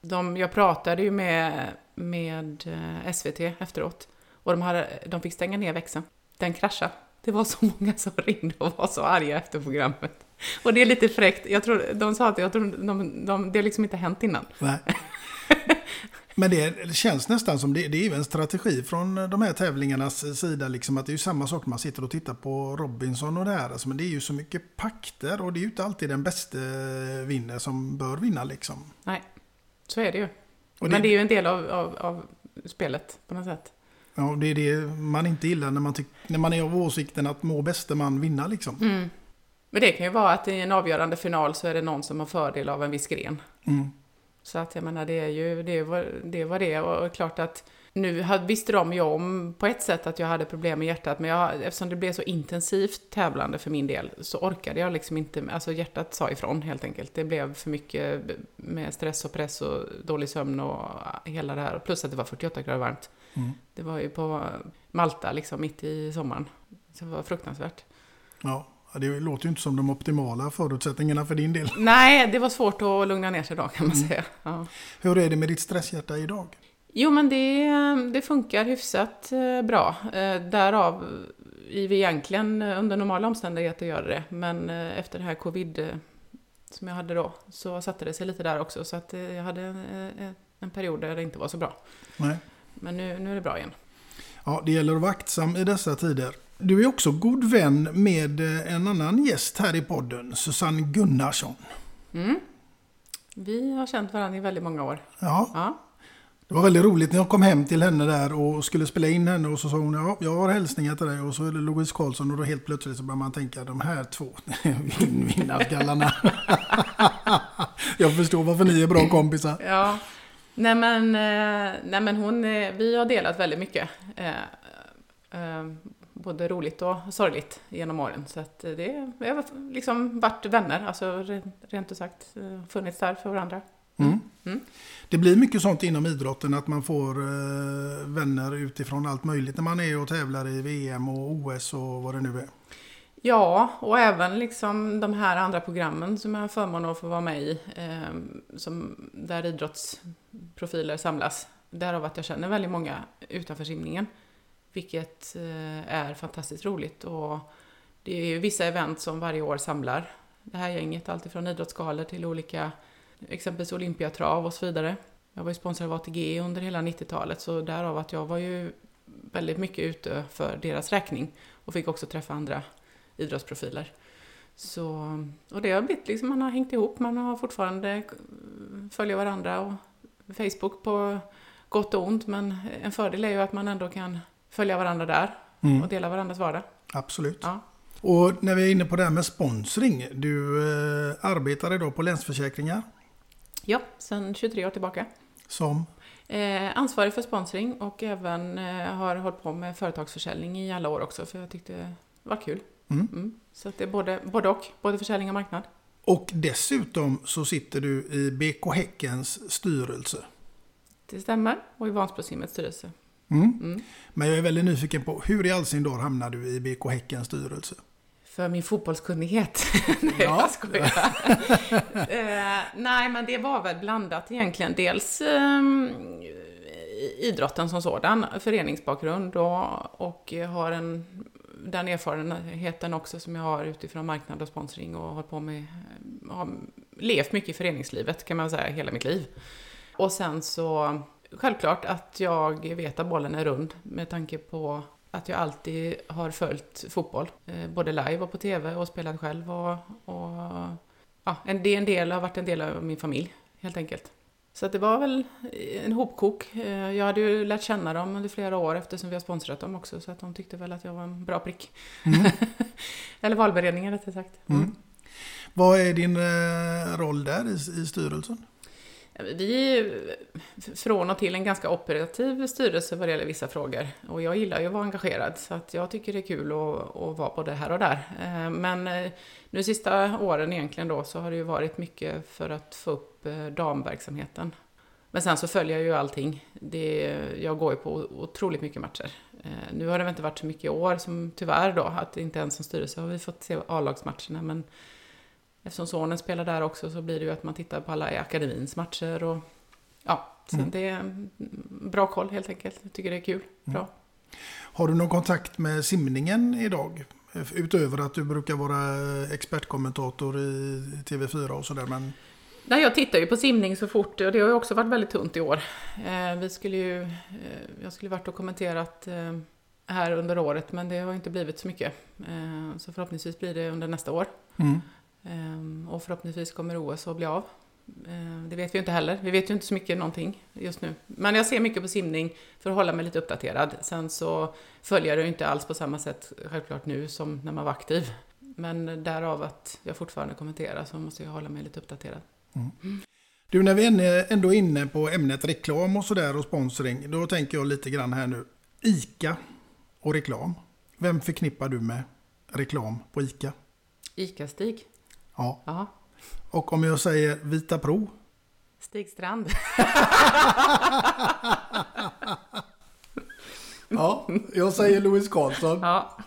de, jag pratade ju med, med eh, SVT efteråt. Och de, hade, de fick stänga ner växeln. Den kraschade. Det var så många som ringde och var så arga efter programmet. Och det är lite fräckt. Jag tror, de sa att jag tror, de, de, det har liksom inte hänt innan. Nej. Men det känns nästan som det, det är en strategi från de här tävlingarnas sida. Liksom, att det är ju samma sak när man sitter och tittar på Robinson och det här. Alltså, men det är ju så mycket pakter och det är ju inte alltid den bästa vinner som bör vinna. Liksom. Nej, så är det ju. Och Men det- det är ju en del av, av, av spelet på något sätt. Ja, det är det man inte gillar när man, tyck, när man är av åsikten att må bäste man vinna. Liksom. Mm. Men det kan ju vara att i en avgörande final så är det någon som har fördel av en viss gren. Mm. Så att jag menar, det är ju det var det. Var det. Och klart att nu visste de ju om på ett sätt att jag hade problem med hjärtat, men jag, eftersom det blev så intensivt tävlande för min del så orkade jag liksom inte, alltså hjärtat sa ifrån helt enkelt. Det blev för mycket med stress och press och dålig sömn och hela det här. Plus att det var 48 grader varmt. Mm. Det var ju på Malta liksom mitt i sommaren. Så det var fruktansvärt. Ja, det låter ju inte som de optimala förutsättningarna för din del. Nej, det var svårt att lugna ner sig då kan man säga. Ja. Hur är det med ditt stresshjärta idag? Jo, men det, det funkar hyfsat eh, bra. Eh, Därav i egentligen under normala omständigheter göra det, men eh, efter det här covid eh, som jag hade då så satte det sig lite där också så att eh, jag hade eh, en period där det inte var så bra. Nej. Men nu, nu är det bra igen. Ja, det gäller att vara aktsam i dessa tider. Du är också god vän med eh, en annan gäst här i podden, Susanne Gunnarsson. Mm. Vi har känt varandra i väldigt många år. Ja. Ja. Det var väldigt roligt när jag kom hem till henne där och skulle spela in henne och så sa hon ja, jag har hälsningar till dig och så är det Louise Karlsson och då helt plötsligt så börjar man tänka de här två vin- vinnarskallarna. jag förstår varför ni är bra kompisar. Ja. Nej men, eh, nej men hon, eh, vi har delat väldigt mycket. Eh, eh, både roligt och sorgligt genom åren. Så att det, vi har liksom varit vänner, alltså re- rent ut sagt eh, funnits där för varandra. Mm. Mm. Det blir mycket sånt inom idrotten att man får eh, vänner utifrån allt möjligt när man är och tävlar i VM och OS och vad det nu är. Ja, och även liksom de här andra programmen som jag har förmånen att få vara med i, eh, som, där idrottsprofiler samlas. Därav att jag känner väldigt många utanför simningen. Vilket eh, är fantastiskt roligt. Och det är ju vissa event som varje år samlar det här gänget. Alltifrån idrottsgalor till olika, exempelvis Olympiatrav och så vidare. Jag var ju sponsrad av ATG under hela 90-talet så därav att jag var ju väldigt mycket ute för deras räkning. Och fick också träffa andra idrottsprofiler. Så, och det har blivit liksom, man har hängt ihop, man har fortfarande följer varandra och Facebook på gott och ont, men en fördel är ju att man ändå kan följa varandra där Mm. och dela varandras vardag. Absolut. Ja. Och när vi är inne på det här med sponsring. Du eh, arbetar idag på Länsförsäkringar Ja, sedan 23 år tillbaka. som Eh, ansvarig för sponsring och även eh, har hållit på med företagsförsäljning i alla år också, för jag tyckte det var kul. Mm. Så att det är både, både och, både försäljning och marknad. Och dessutom så sitter du i BK Häckens styrelse. Det stämmer, och i Vansbrosimmets styrelse. Mm. Mm. Men jag är väldigt nyfiken på hur i all sin dar hamnar du i BK Häckens styrelse? För min fotbollskunnighet. nej, jag skojar. eh, nej, men det var väl blandat egentligen. Dels ehm, idrotten som sådan, föreningsbakgrund och, och har en, den erfarenheten också som jag har utifrån marknad och sponsring och har på med, har levt mycket i föreningslivet kan man säga hela mitt liv. Och sen så självklart att jag vet att bollen är rund med tanke på att jag alltid har följt fotboll, eh, både live och på tv och spelat själv och, och ja, det är en del, har varit en del av min familj helt enkelt. Så att det var väl en hopkok. Eh, Jag hade ju lärt känna dem under flera år eftersom vi har sponsrat dem också så att de tyckte väl att jag var en bra prick. Eller valberedningen rättare sagt. Mm. Vad är din eh, roll där i, i styrelsen? Vi är från och till en ganska operativ styrelse vad det gäller vissa frågor. Och jag gillar ju att vara engagerad, så att jag tycker det är kul att, att vara både här och där. Eh, men eh, nu sista åren egentligen då så har det ju varit mycket för att få upp eh, damverksamheten. Men sen så följer jag ju allting. Det, jag går ju på otroligt mycket matcher. Nu har det väl inte varit så mycket i år som tyvärr då, att inte ens som styrelse har vi fått se A-lagsmatcherna. Men Eftersom sonen spelar där också så blir det ju att man tittar på alla i akademins matcher och ja, så Mm. det är mm, bra koll helt enkelt. Jag tycker det är kul. Bra. Har du någon kontakt med simningen idag? Utöver att du brukar vara expertkommentator i TV4 och sådär. Men Nej, jag tittar ju på simning så fort och det har ju också varit väldigt tunt i år. Eh, vi skulle ju, eh, jag skulle varit och kommenterat eh, här under året men det har inte blivit så mycket. Så förhoppningsvis blir det under nästa år. Mm. Eh, och förhoppningsvis kommer OS att bli av. Eh, det vet vi inte heller. Vi vet ju inte så mycket någonting just nu. Men jag ser mycket på simning för att hålla mig lite uppdaterad. Sen så följer jag det inte alls på samma sätt självklart nu som när man var aktiv. Men därav att jag fortfarande kommenterar så måste jag hålla mig lite uppdaterad. Du, när vi är ändå är inne på ämnet reklam och sådär och sponsring. Då tänker jag lite grann här nu. ICA och reklam. Vem förknippar du med reklam på ICA? Ica-Stig. Ja. Ja. Och om jag säger Vita Pro? Stig Strand. Ja, jag säger Louis Karlsson. Ja.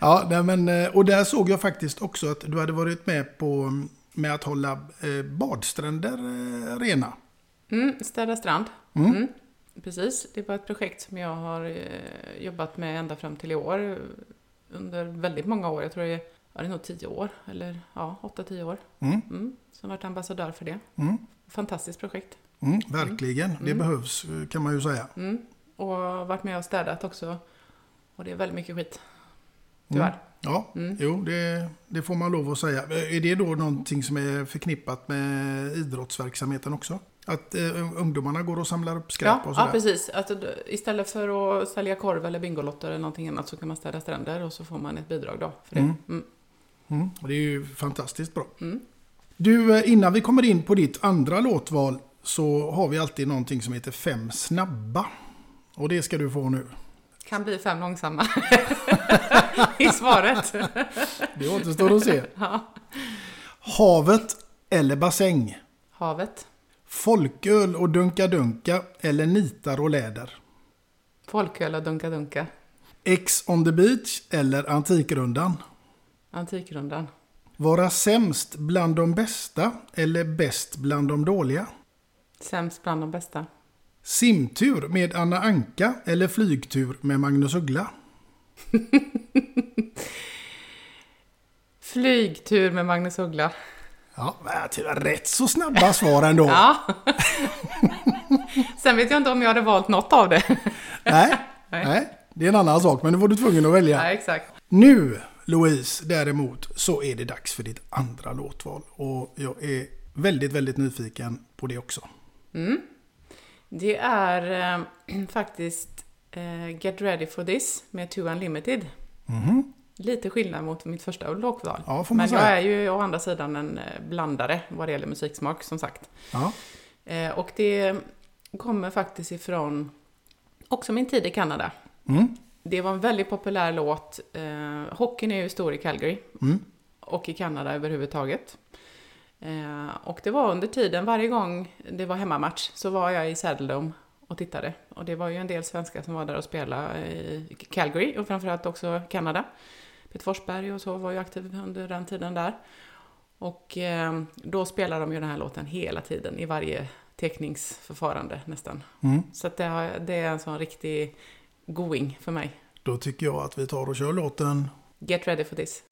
Ja, nej, men, eh, och där såg jag faktiskt också att du hade varit med på med att hålla eh, badstränder eh, rena. Mm, Städa Strand. Mm. Mm. Precis, det var ett projekt som jag har jobbat med ända fram till i år. Under väldigt många år. Jag tror det är, ja, det är nog tio år. Eller ja, åtta, tio år. Mm. Mm. Har varit ambassadör för det. Mm. Fantastiskt projekt. Mm, verkligen, det Mm. behövs kan man ju säga. Mm. Och varit med och städat också. Och det är väldigt mycket skit. Mm. Tyvärr. Ja, Mm. jo, det, det får man lov att säga. Är det då någonting som är förknippat med idrottsverksamheten också? Att eh, ungdomarna går och samlar upp skräp Ja, och sådär? ja, precis. Alltså, istället för att sälja korv eller Bingolotter eller någonting annat så kan man städa stränder och så får man ett bidrag då för det. Mm. Mm. Mm, det är ju fantastiskt bra. Mm. Du, eh, innan vi kommer in på ditt andra låtval så har vi alltid någonting som heter Fem snabba. Och det ska du få nu. Kan bli fem långsamma i svaret. Det återstår att se. Ja. Havet eller bassäng? Havet. Folköl och dunka-dunka eller nitar och läder? Folköl och dunka-dunka. X on the beach eller Antikrundan? Antikrundan. Vara sämst bland de bästa eller bäst bland de dåliga? Sämst bland de bästa. Simtur med Anna Anka eller flygtur med Magnus Uggla? Flygtur med Magnus Uggla. Ja, var rätt så snabba svar ändå. Ja. Sen vet jag inte om jag hade valt något av det. Nej, Nej. nej, det är en annan sak, men nu var du tvungen att välja. Ja, exakt. Nu, Louise, däremot, så är det dags för ditt andra låtval. Och jag är väldigt, väldigt nyfiken på det också. Mm. Det är eh, faktiskt eh, Get Ready For This med Two Unlimited. Mhm. Lite skillnad mot mitt första låtval. Ja, Men jag säga. är ju å andra sidan en eh, blandare vad det gäller musiksmak, som sagt. Ja. Eh, och det kommer faktiskt ifrån också min tid i Kanada. Mm. Det var en väldigt populär låt. Eh, hockeyn är ju stor i Calgary. Mm. Och i Kanada överhuvudtaget. Eh, och det var under tiden, varje gång det var hemmamatch, så var jag i Saddle Dome och tittade. Och det var ju en del svenskar som var där och spelade i Calgary och framförallt också Kanada. Peter Forsberg och så var ju aktiv under den tiden där. Och eh, då spelade de ju den här låten hela tiden i varje teckningsförfarande nästan. Mm. Så det, har, det är en sån riktig going för mig. Då tycker jag att vi tar och kör låten. Get ready for this.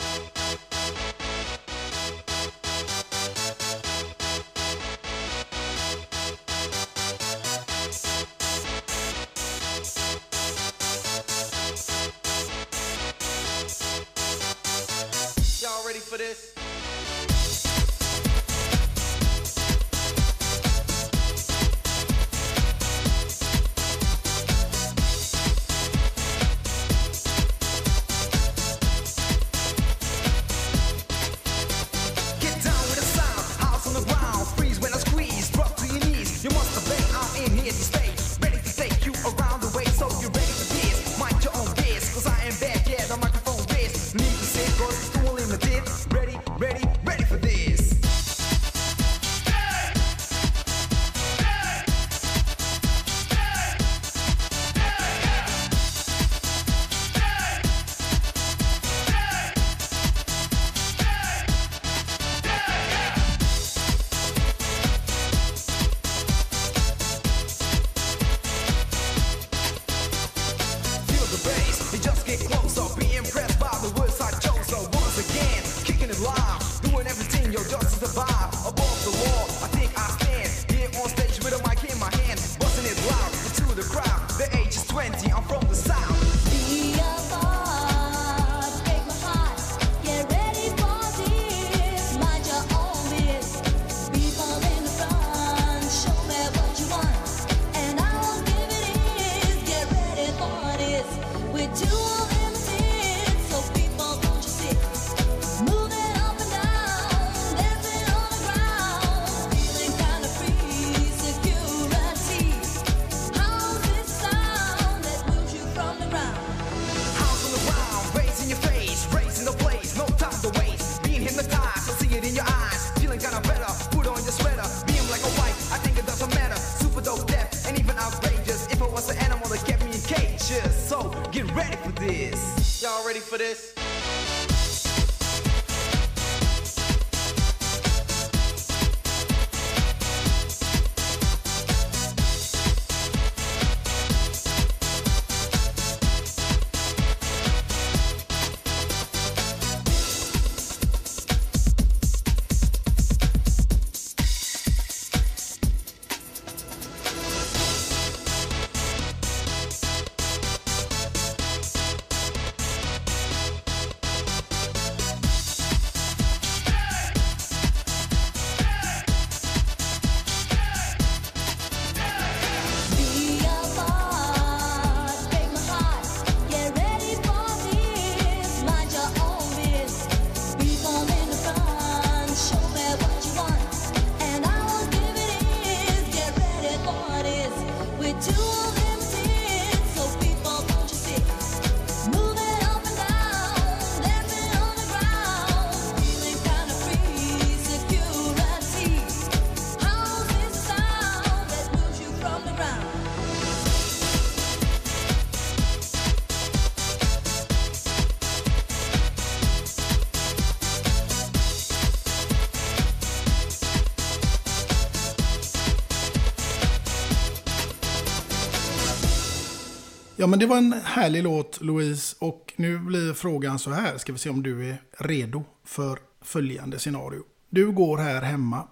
Men det var en härlig låt, Louise. Och nu blir frågan så här. Ska vi se om du är redo för följande scenario. Du går här hemma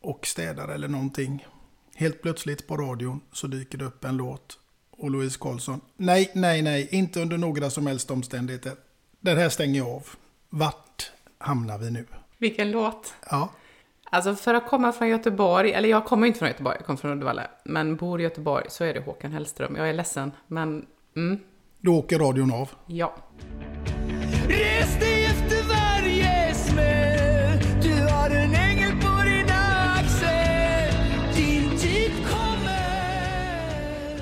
och städar eller någonting. Helt plötsligt på radion så dyker det upp en låt. Och Louise Karlsson. Nej, nej, nej. Inte under några som helst omständigheter. Den här stänger jag av. Vart hamnar vi nu? Vilken låt? Ja. Alltså för att komma från Göteborg, eller jag kommer inte från Göteborg, jag kommer från Uddevalla, men bor i Göteborg så är det Håkan Hellström. Jag är ledsen, men mm, Då åker radion av. ja. Res dig efter varje smäll Du har en ängel på din axel Din tid kommer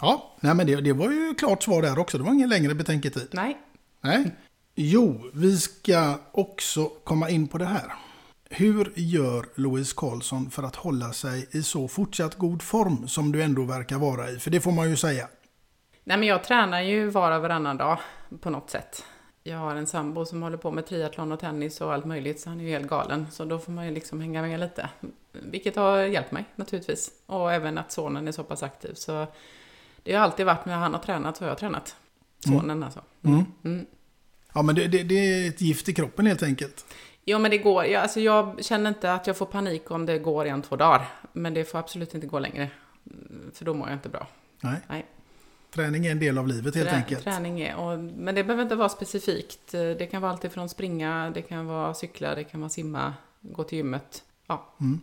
Ja, nej men det, det var ju klart svar där också. Det var ingen längre betänketid. Nej. Nej. Jo, vi ska också komma in på det här. Hur gör Louise Karlsson för att hålla sig i så fortsatt god form som du ändå verkar vara i? För det får man ju säga. Nej men jag tränar ju var och varannan dag på något sätt. Jag har en sambo som håller på med triathlon och tennis och allt möjligt, så han är ju helt galen. Så då får man ju liksom hänga med lite. Vilket har hjälpt mig naturligtvis. Och även att sonen är så pass aktiv. Så det har alltid varit när han har tränat så har jag tränat. Sonen alltså. Mm. Mm. Ja, men det, det, det är ett gift i kroppen helt enkelt. Jo men det går, jag, alltså jag känner inte att jag får panik om det går en, två dagar. Men det får absolut inte gå längre. Mm, För då mår jag inte bra. Nej. Nej. Träning är en del av livet helt Trä- enkelt. Träning är, och, men det behöver inte vara specifikt. Det kan vara allt ifrån springa, det kan vara cykla, det kan vara simma, gå till gymmet. Ja, Mm.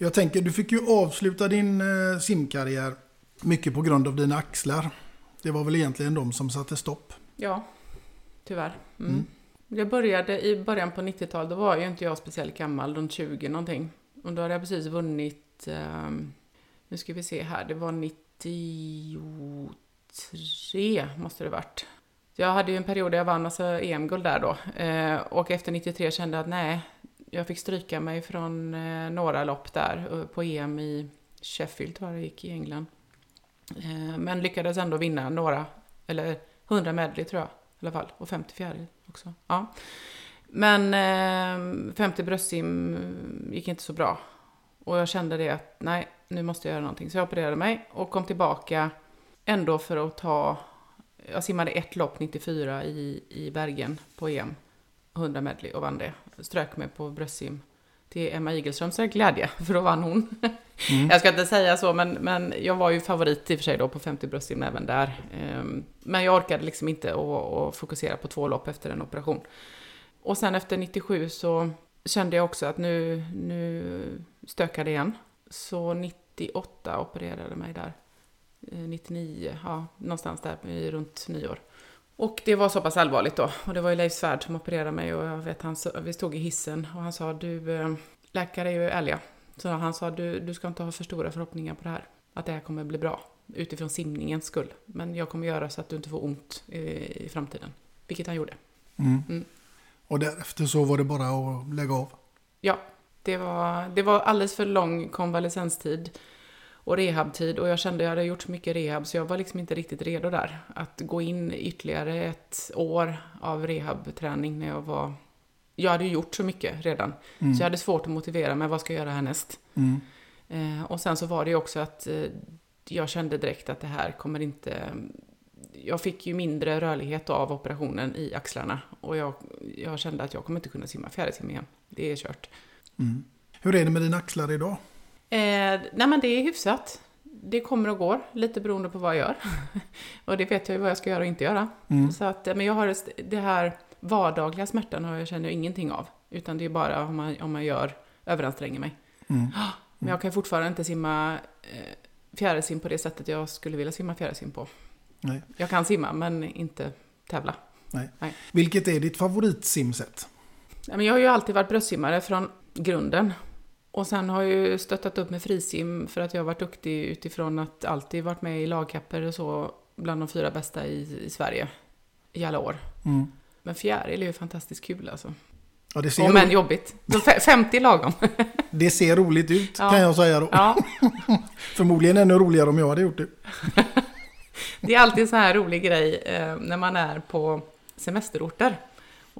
Jag tänker, du fick ju avsluta din eh, simkarriär mycket på grund av dina axlar. Det var väl egentligen de som satte stopp. ja tyvärr. Mm. Mm. Jag började i början på 90-talet, då var ju inte jag speciellt gammal, runt 20 någonting. Och då hade jag precis vunnit, ehm, nu ska vi se här, det var 93 måste det varit. Jag hade ju en period där jag vann massa EM-guld där då. Eh, och efter 93 kände jag att nej, jag fick stryka mig från eh, några lopp där eh, på EM i Sheffield tror jag det gick i England. Eh, men lyckades ändå vinna några, eller 100 medley tror jag i alla fall. Och 50 fjäril också. Ja. Men eh, 50 bröstsim gick inte så bra. Och jag kände det att nej, nu måste jag göra någonting. Så jag opererade mig och kom tillbaka ändå för att ta... Jag simmade ett lopp 94 i, i Bergen på EM. 100 medley och vann det. Strök mig på bröstsim till Emma Igelströms glädje, för då vann hon. Mm. Jag ska inte säga så, men, men jag var ju favorit i och för sig då på 50 bröstsim även där. Ehm, Men jag orkade liksom inte att, fokusera på två lopp efter en operation. Och sen efter 97 så kände jag också att nu, nu stökade det igen. Så 98 opererade mig där. Eh, 99, ja, någonstans där runt nyår. Och det var så pass allvarligt då. Och det var ju Leif Svärd som opererade mig och jag vet, han, vi stod i hissen och han sa du, eh, läkare är ju ärliga. Så han sa du, du ska inte ha för stora förhoppningar på det här. Att det här kommer bli bra. Utifrån simningens skull. Men jag kommer göra så att du inte får ont i, i framtiden. Vilket han gjorde. Mm. Mm. Och därefter så var det bara att lägga av. Ja, det var, det var alldeles för lång konvalescenstid och rehabtid och jag kände att jag hade gjort så mycket rehab så jag var liksom inte riktigt redo där. Att gå in ytterligare ett år av rehabträning när jag var... Jag hade ju gjort så mycket redan. Mm. Så jag hade svårt att motivera mig, vad ska jag göra härnäst? Mm. Eh, och sen så var det ju också att eh, jag kände direkt att det här kommer inte... Jag fick ju mindre rörlighet av operationen i axlarna och jag, jag kände att jag kommer inte kunna simma fjärilsim igen. Det är kört. Mm. Hur är det med dina axlar idag? Eh, nej men det är hyfsat. Det kommer och går, lite beroende på vad jag gör. och det vet jag ju vad jag ska göra och inte göra. Mm. Så att, men jag har det här vardagliga smärtan har jag känner jag ingenting av. Utan det är bara om man, om man gör, överanstränger mig. Mm. Men jag kan fortfarande inte simma eh, fjärilsim på det sättet jag skulle vilja simma fjärilsim på. Nej. Jag kan simma, men inte tävla. Nej. Nej. Vilket är ditt favoritsimsätt? Jag har ju alltid varit bröstsimmare från grunden. Och sen har jag ju stöttat upp med frisim för att jag har varit duktig utifrån att alltid varit med i lagkapper och så bland de fyra bästa i, i Sverige i alla år. Mm. Men fjäril är ju fantastiskt kul alltså. Ja, det, ser än ro- jobbigt. Så fe- 50 lagom. det ser roligt ut Ja. kan jag säga då. Ja. Förmodligen ännu roligare om jag hade gjort det. Det är alltid en sån här rolig grej eh, när man är på semesterorter.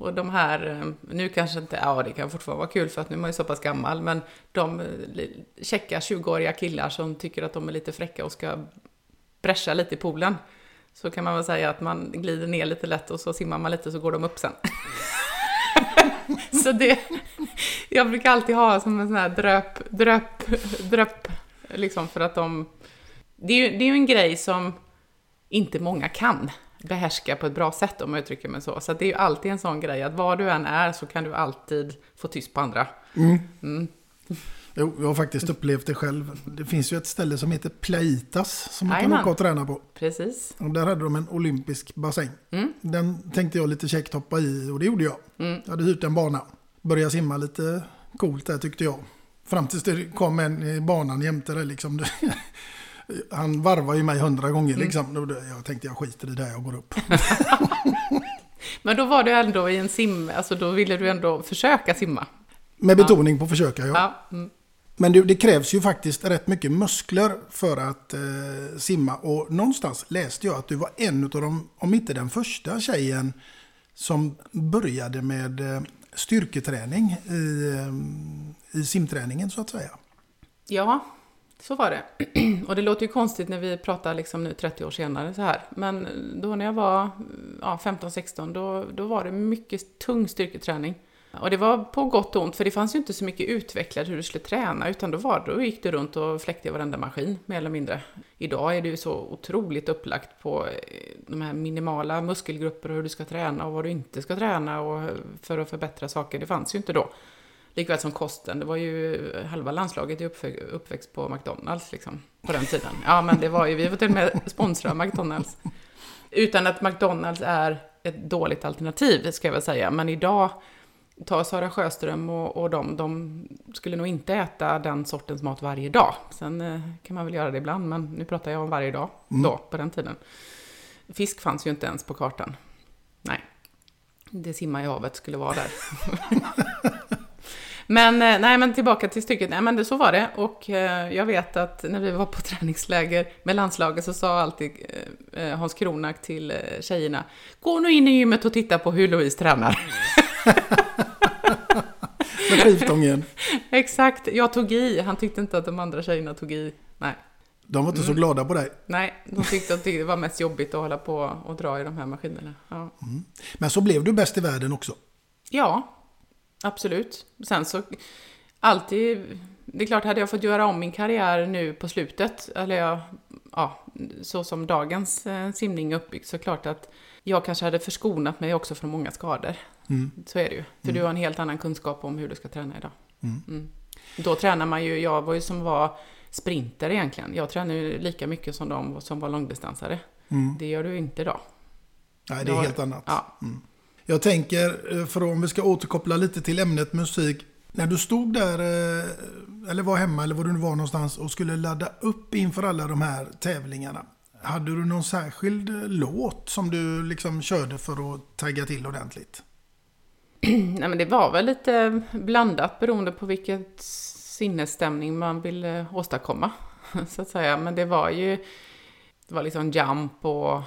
Och de här, eh, nu kanske inte, ja det kan fortfarande vara kul för att nu är man ju så pass gammal, men de eh, checka 20-åriga killar som tycker att de är lite fräcka och ska bräscha lite i poolen. så kan man väl säga att man glider ner lite lätt och så simmar man lite så går de upp sen. så det, jag brukar alltid ha som en sån här dröp, dröp, dröp, liksom för att de... Det är ju, det är ju en grej som inte många kan behärska på ett bra sätt om jag uttrycker mig så. Så det är ju alltid en sån grej att var du än är så kan du alltid få tyst på andra. Mm. Mm. Jo, jag har faktiskt upplevt det själv. Det finns ju ett ställe som heter Plaitas som man kan Jajamän. åka och träna på. Precis. Och där hade de en olympisk bassäng. Mm. Den tänkte jag lite käckt hoppa i och det gjorde jag. Mm. Jag hade hyrt en bana. Började simma lite coolt där tyckte jag. Fram tills det kom en i banan jämte där liksom. Han varvar ju mig hundra gånger Mm. liksom. Jag tänkte jag skiter i det här, jag går upp. Men då var du ändå i en sim, alltså då ville du ändå försöka simma. Med betoning på försöka ja. Ja. Mm. Men det, det krävs ju faktiskt rätt mycket muskler för att eh, simma. Och någonstans läste jag att du var en av de, om inte den första tjejen, som började med eh, styrketräning i, eh, i simträningen så att säga. Ja, så var det. Och det låter ju konstigt när vi pratar liksom nu 30 år senare så här. Men då när jag var ja, 15-16 då, då var det mycket tung styrketräning. Och det var på gott och ont, för det fanns ju inte så mycket utvecklat hur du skulle träna, utan då, var, då gick du runt och fläckte i varenda maskin, mer eller mindre. Idag är det ju så otroligt upplagt på eh, de här minimala muskelgrupper och hur du ska träna och vad du inte ska träna och för att förbättra saker. Det fanns ju inte då. Likväl som kosten, det var ju halva landslaget uppväxt på McDonalds liksom, på den tiden. Ja, men det var ju, vi var till och med sponsra McDonalds. Utan att McDonalds är ett dåligt alternativ, ska jag väl säga. Men idag, ta Sara Sjöström och, och de, de skulle nog inte äta den sortens mat varje dag. Sen eh, kan man väl göra det ibland, men nu pratar jag om varje dag, Mm. då, på den tiden. Fisk fanns ju inte ens på kartan. Nej. Det simma i havet skulle vara där. Men, eh, nej, men tillbaka till stycket. Nej, men det, så var det. Och eh, jag vet att när vi var på träningsläger med landslaget så sa alltid eh, eh, Hans Kronak till eh, tjejerna Gå nu in i gymmet och titta på hur Louise tränar. Med skivstången. Exakt, jag tog i. Han tyckte inte att de andra tjejerna tog i. Nej. De var inte så Mm. glada på dig. Nej, de tyckte att det var mest jobbigt att hålla på och dra i de här maskinerna. Ja. Men så blev du bäst i världen också. Ja, absolut. Sen så, alltid, det är klart, hade jag fått göra om min karriär nu på slutet, eller jag, ja, så som dagens eh, simning är uppbyggd, så klart att jag kanske hade förskonat mig också från många skador. Mm. Så är det ju. För Mm. du har en helt annan kunskap om hur du ska träna idag. Mm. Mm. Då tränar man ju, jag var ju som var sprinter egentligen. Jag tränar ju lika mycket som de som var långdistansare. Mm. Det gör du inte idag. Nej, det är helt annat. Ja. Jag tänker, eh, för om vi ska återkoppla lite till ämnet musik. När du stod där, eh, eller var hemma eller var du nu var någonstans och skulle ladda upp inför alla de här tävlingarna. Hade du någon särskild eh, låt som du liksom körde för att tagga till ordentligt? Nej, men det var väl lite blandat beroende på vilket sinnesstämning man ville åstadkomma, så att säga. Men det var ju, det var liksom jump och...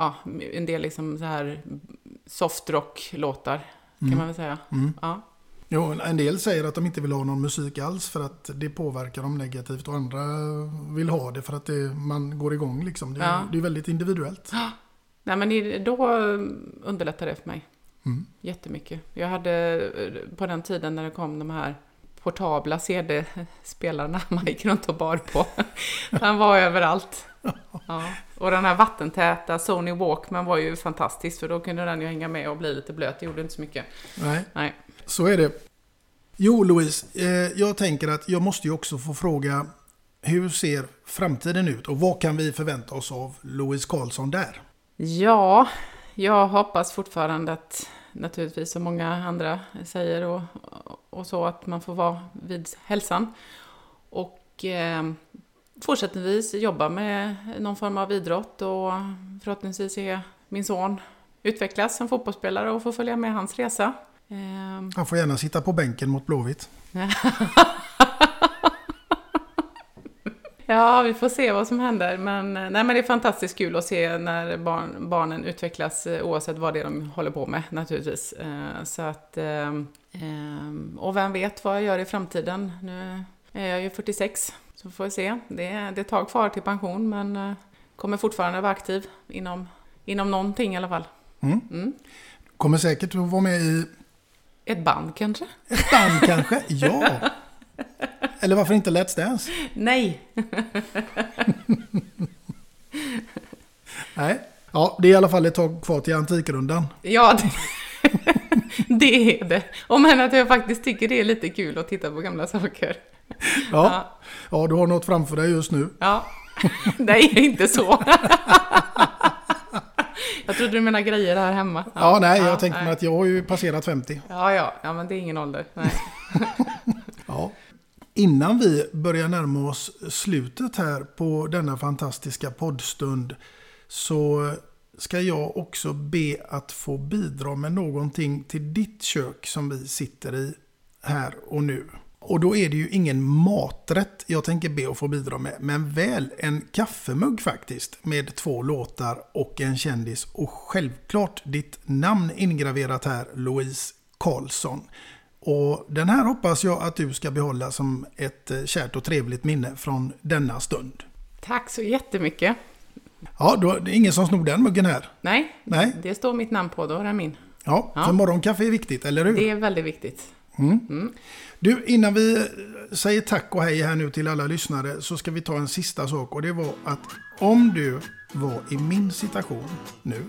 Ja, en del liksom så här softrock-låtar, kan Mm. man väl säga. Mm. Ja. Jo, en del säger att de inte vill ha någon musik alls för att det påverkar dem negativt och andra vill ha det för att det, man går igång liksom. Det, är- Ja. det är väldigt individuellt. Nej, men då underlättade det för mig. Mm. Jättemycket. Jag hade eh, på den tiden när det kom de här portabla CD-spelarna man gick runt och bar på. Den var överallt. Ja. Och den här vattentäta Sony Walkman var ju fantastisk för då kunde den ju hänga med och bli lite blöt. Det gjorde inte så mycket. Nej. Nej. Så är det. Jo, Louise, eh, jag tänker att jag måste ju också få fråga hur ser framtiden ut och vad kan vi förvänta oss av Louise Karlsson där? Ja, jag hoppas fortfarande att naturligtvis som många andra säger och, och så att man får vara vid hälsan. Och eh, fortsättningsvis jobba med någon form av idrott och förhoppningsvis se min son utvecklas som fotbollsspelare och få följa med hans resa. Eh, Han får gärna sitta på bänken mot Blåvitt. Ja, vi får se vad som händer. Men, nej, men det är fantastiskt kul att se när barn, barnen utvecklas eh, oavsett vad det är de håller på med naturligtvis. Eh, Så att, eh, eh, och vem vet vad jag gör i framtiden. Nu är jag ju 46, så får vi se. Det är, det är ett tag kvar till pension, men eh, kommer fortfarande vara aktiv inom, inom någonting i alla fall. Mm. Mm. Kommer säkert att vara med i Ett band kanske? ett band kanske. Ja. Eller varför inte Let's Dance? Nej! Nej. Ja, det är i alla fall ett tag kvar till Antikrundan. Ja, det, det är det. Om än att jag faktiskt tycker det är lite kul att titta på gamla saker. Ja. ja, du har något framför dig just nu. Ja, nej, inte så. Jag trodde du menade grejer här hemma. Ja, nej, jag tänkte nej. att jag har ju passerat 50. Ja, ja, ja, men det är ingen ålder. Ja. Innan vi börjar närma oss slutet här på denna fantastiska poddstund så ska jag också be att få bidra med någonting till ditt kök som vi sitter i här och nu. Och då är det ju ingen maträtt jag tänker be att få bidra med, men väl en kaffemugg faktiskt med två låtar och en kändis och självklart ditt namn ingraverat här, Louise Karlsson. Och den här hoppas jag att du ska behålla som ett eh, kärt och trevligt minne från denna stund. Tack så jättemycket. Ja, då är det ingen som snor den muggen här. Nej, Nej. det står mitt namn på, då är det min. Ja, Ja. för morgonkaffe är viktigt, eller hur? Det är väldigt viktigt. Mm. Du, innan vi säger tack och hej här nu till alla lyssnare så ska vi ta en sista sak och det var att om du var i min situation nu,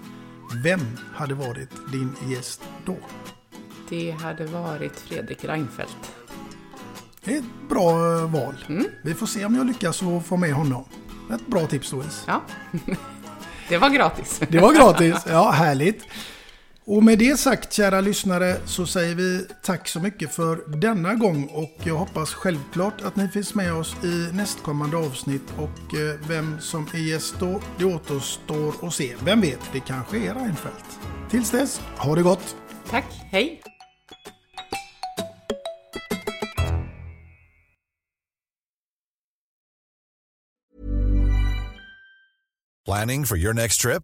vem hade varit din gäst då? Det hade varit Fredrik Reinfeldt. Det är ett bra eh, val. Vi får se om jag lyckas få med honom. Ett bra tips Louise. Ja, det var gratis. Det var gratis. Ja, härligt. Och med det sagt kära lyssnare så säger vi tack så mycket för denna gång och jag hoppas självklart att ni finns med oss i nästkommande avsnitt och eh, vem som är gäst då, det återstår att se. Vem vet, det kanske är Reinfeldt. Tills dess, ha det gott! Tack, hej! Planning for your next trip?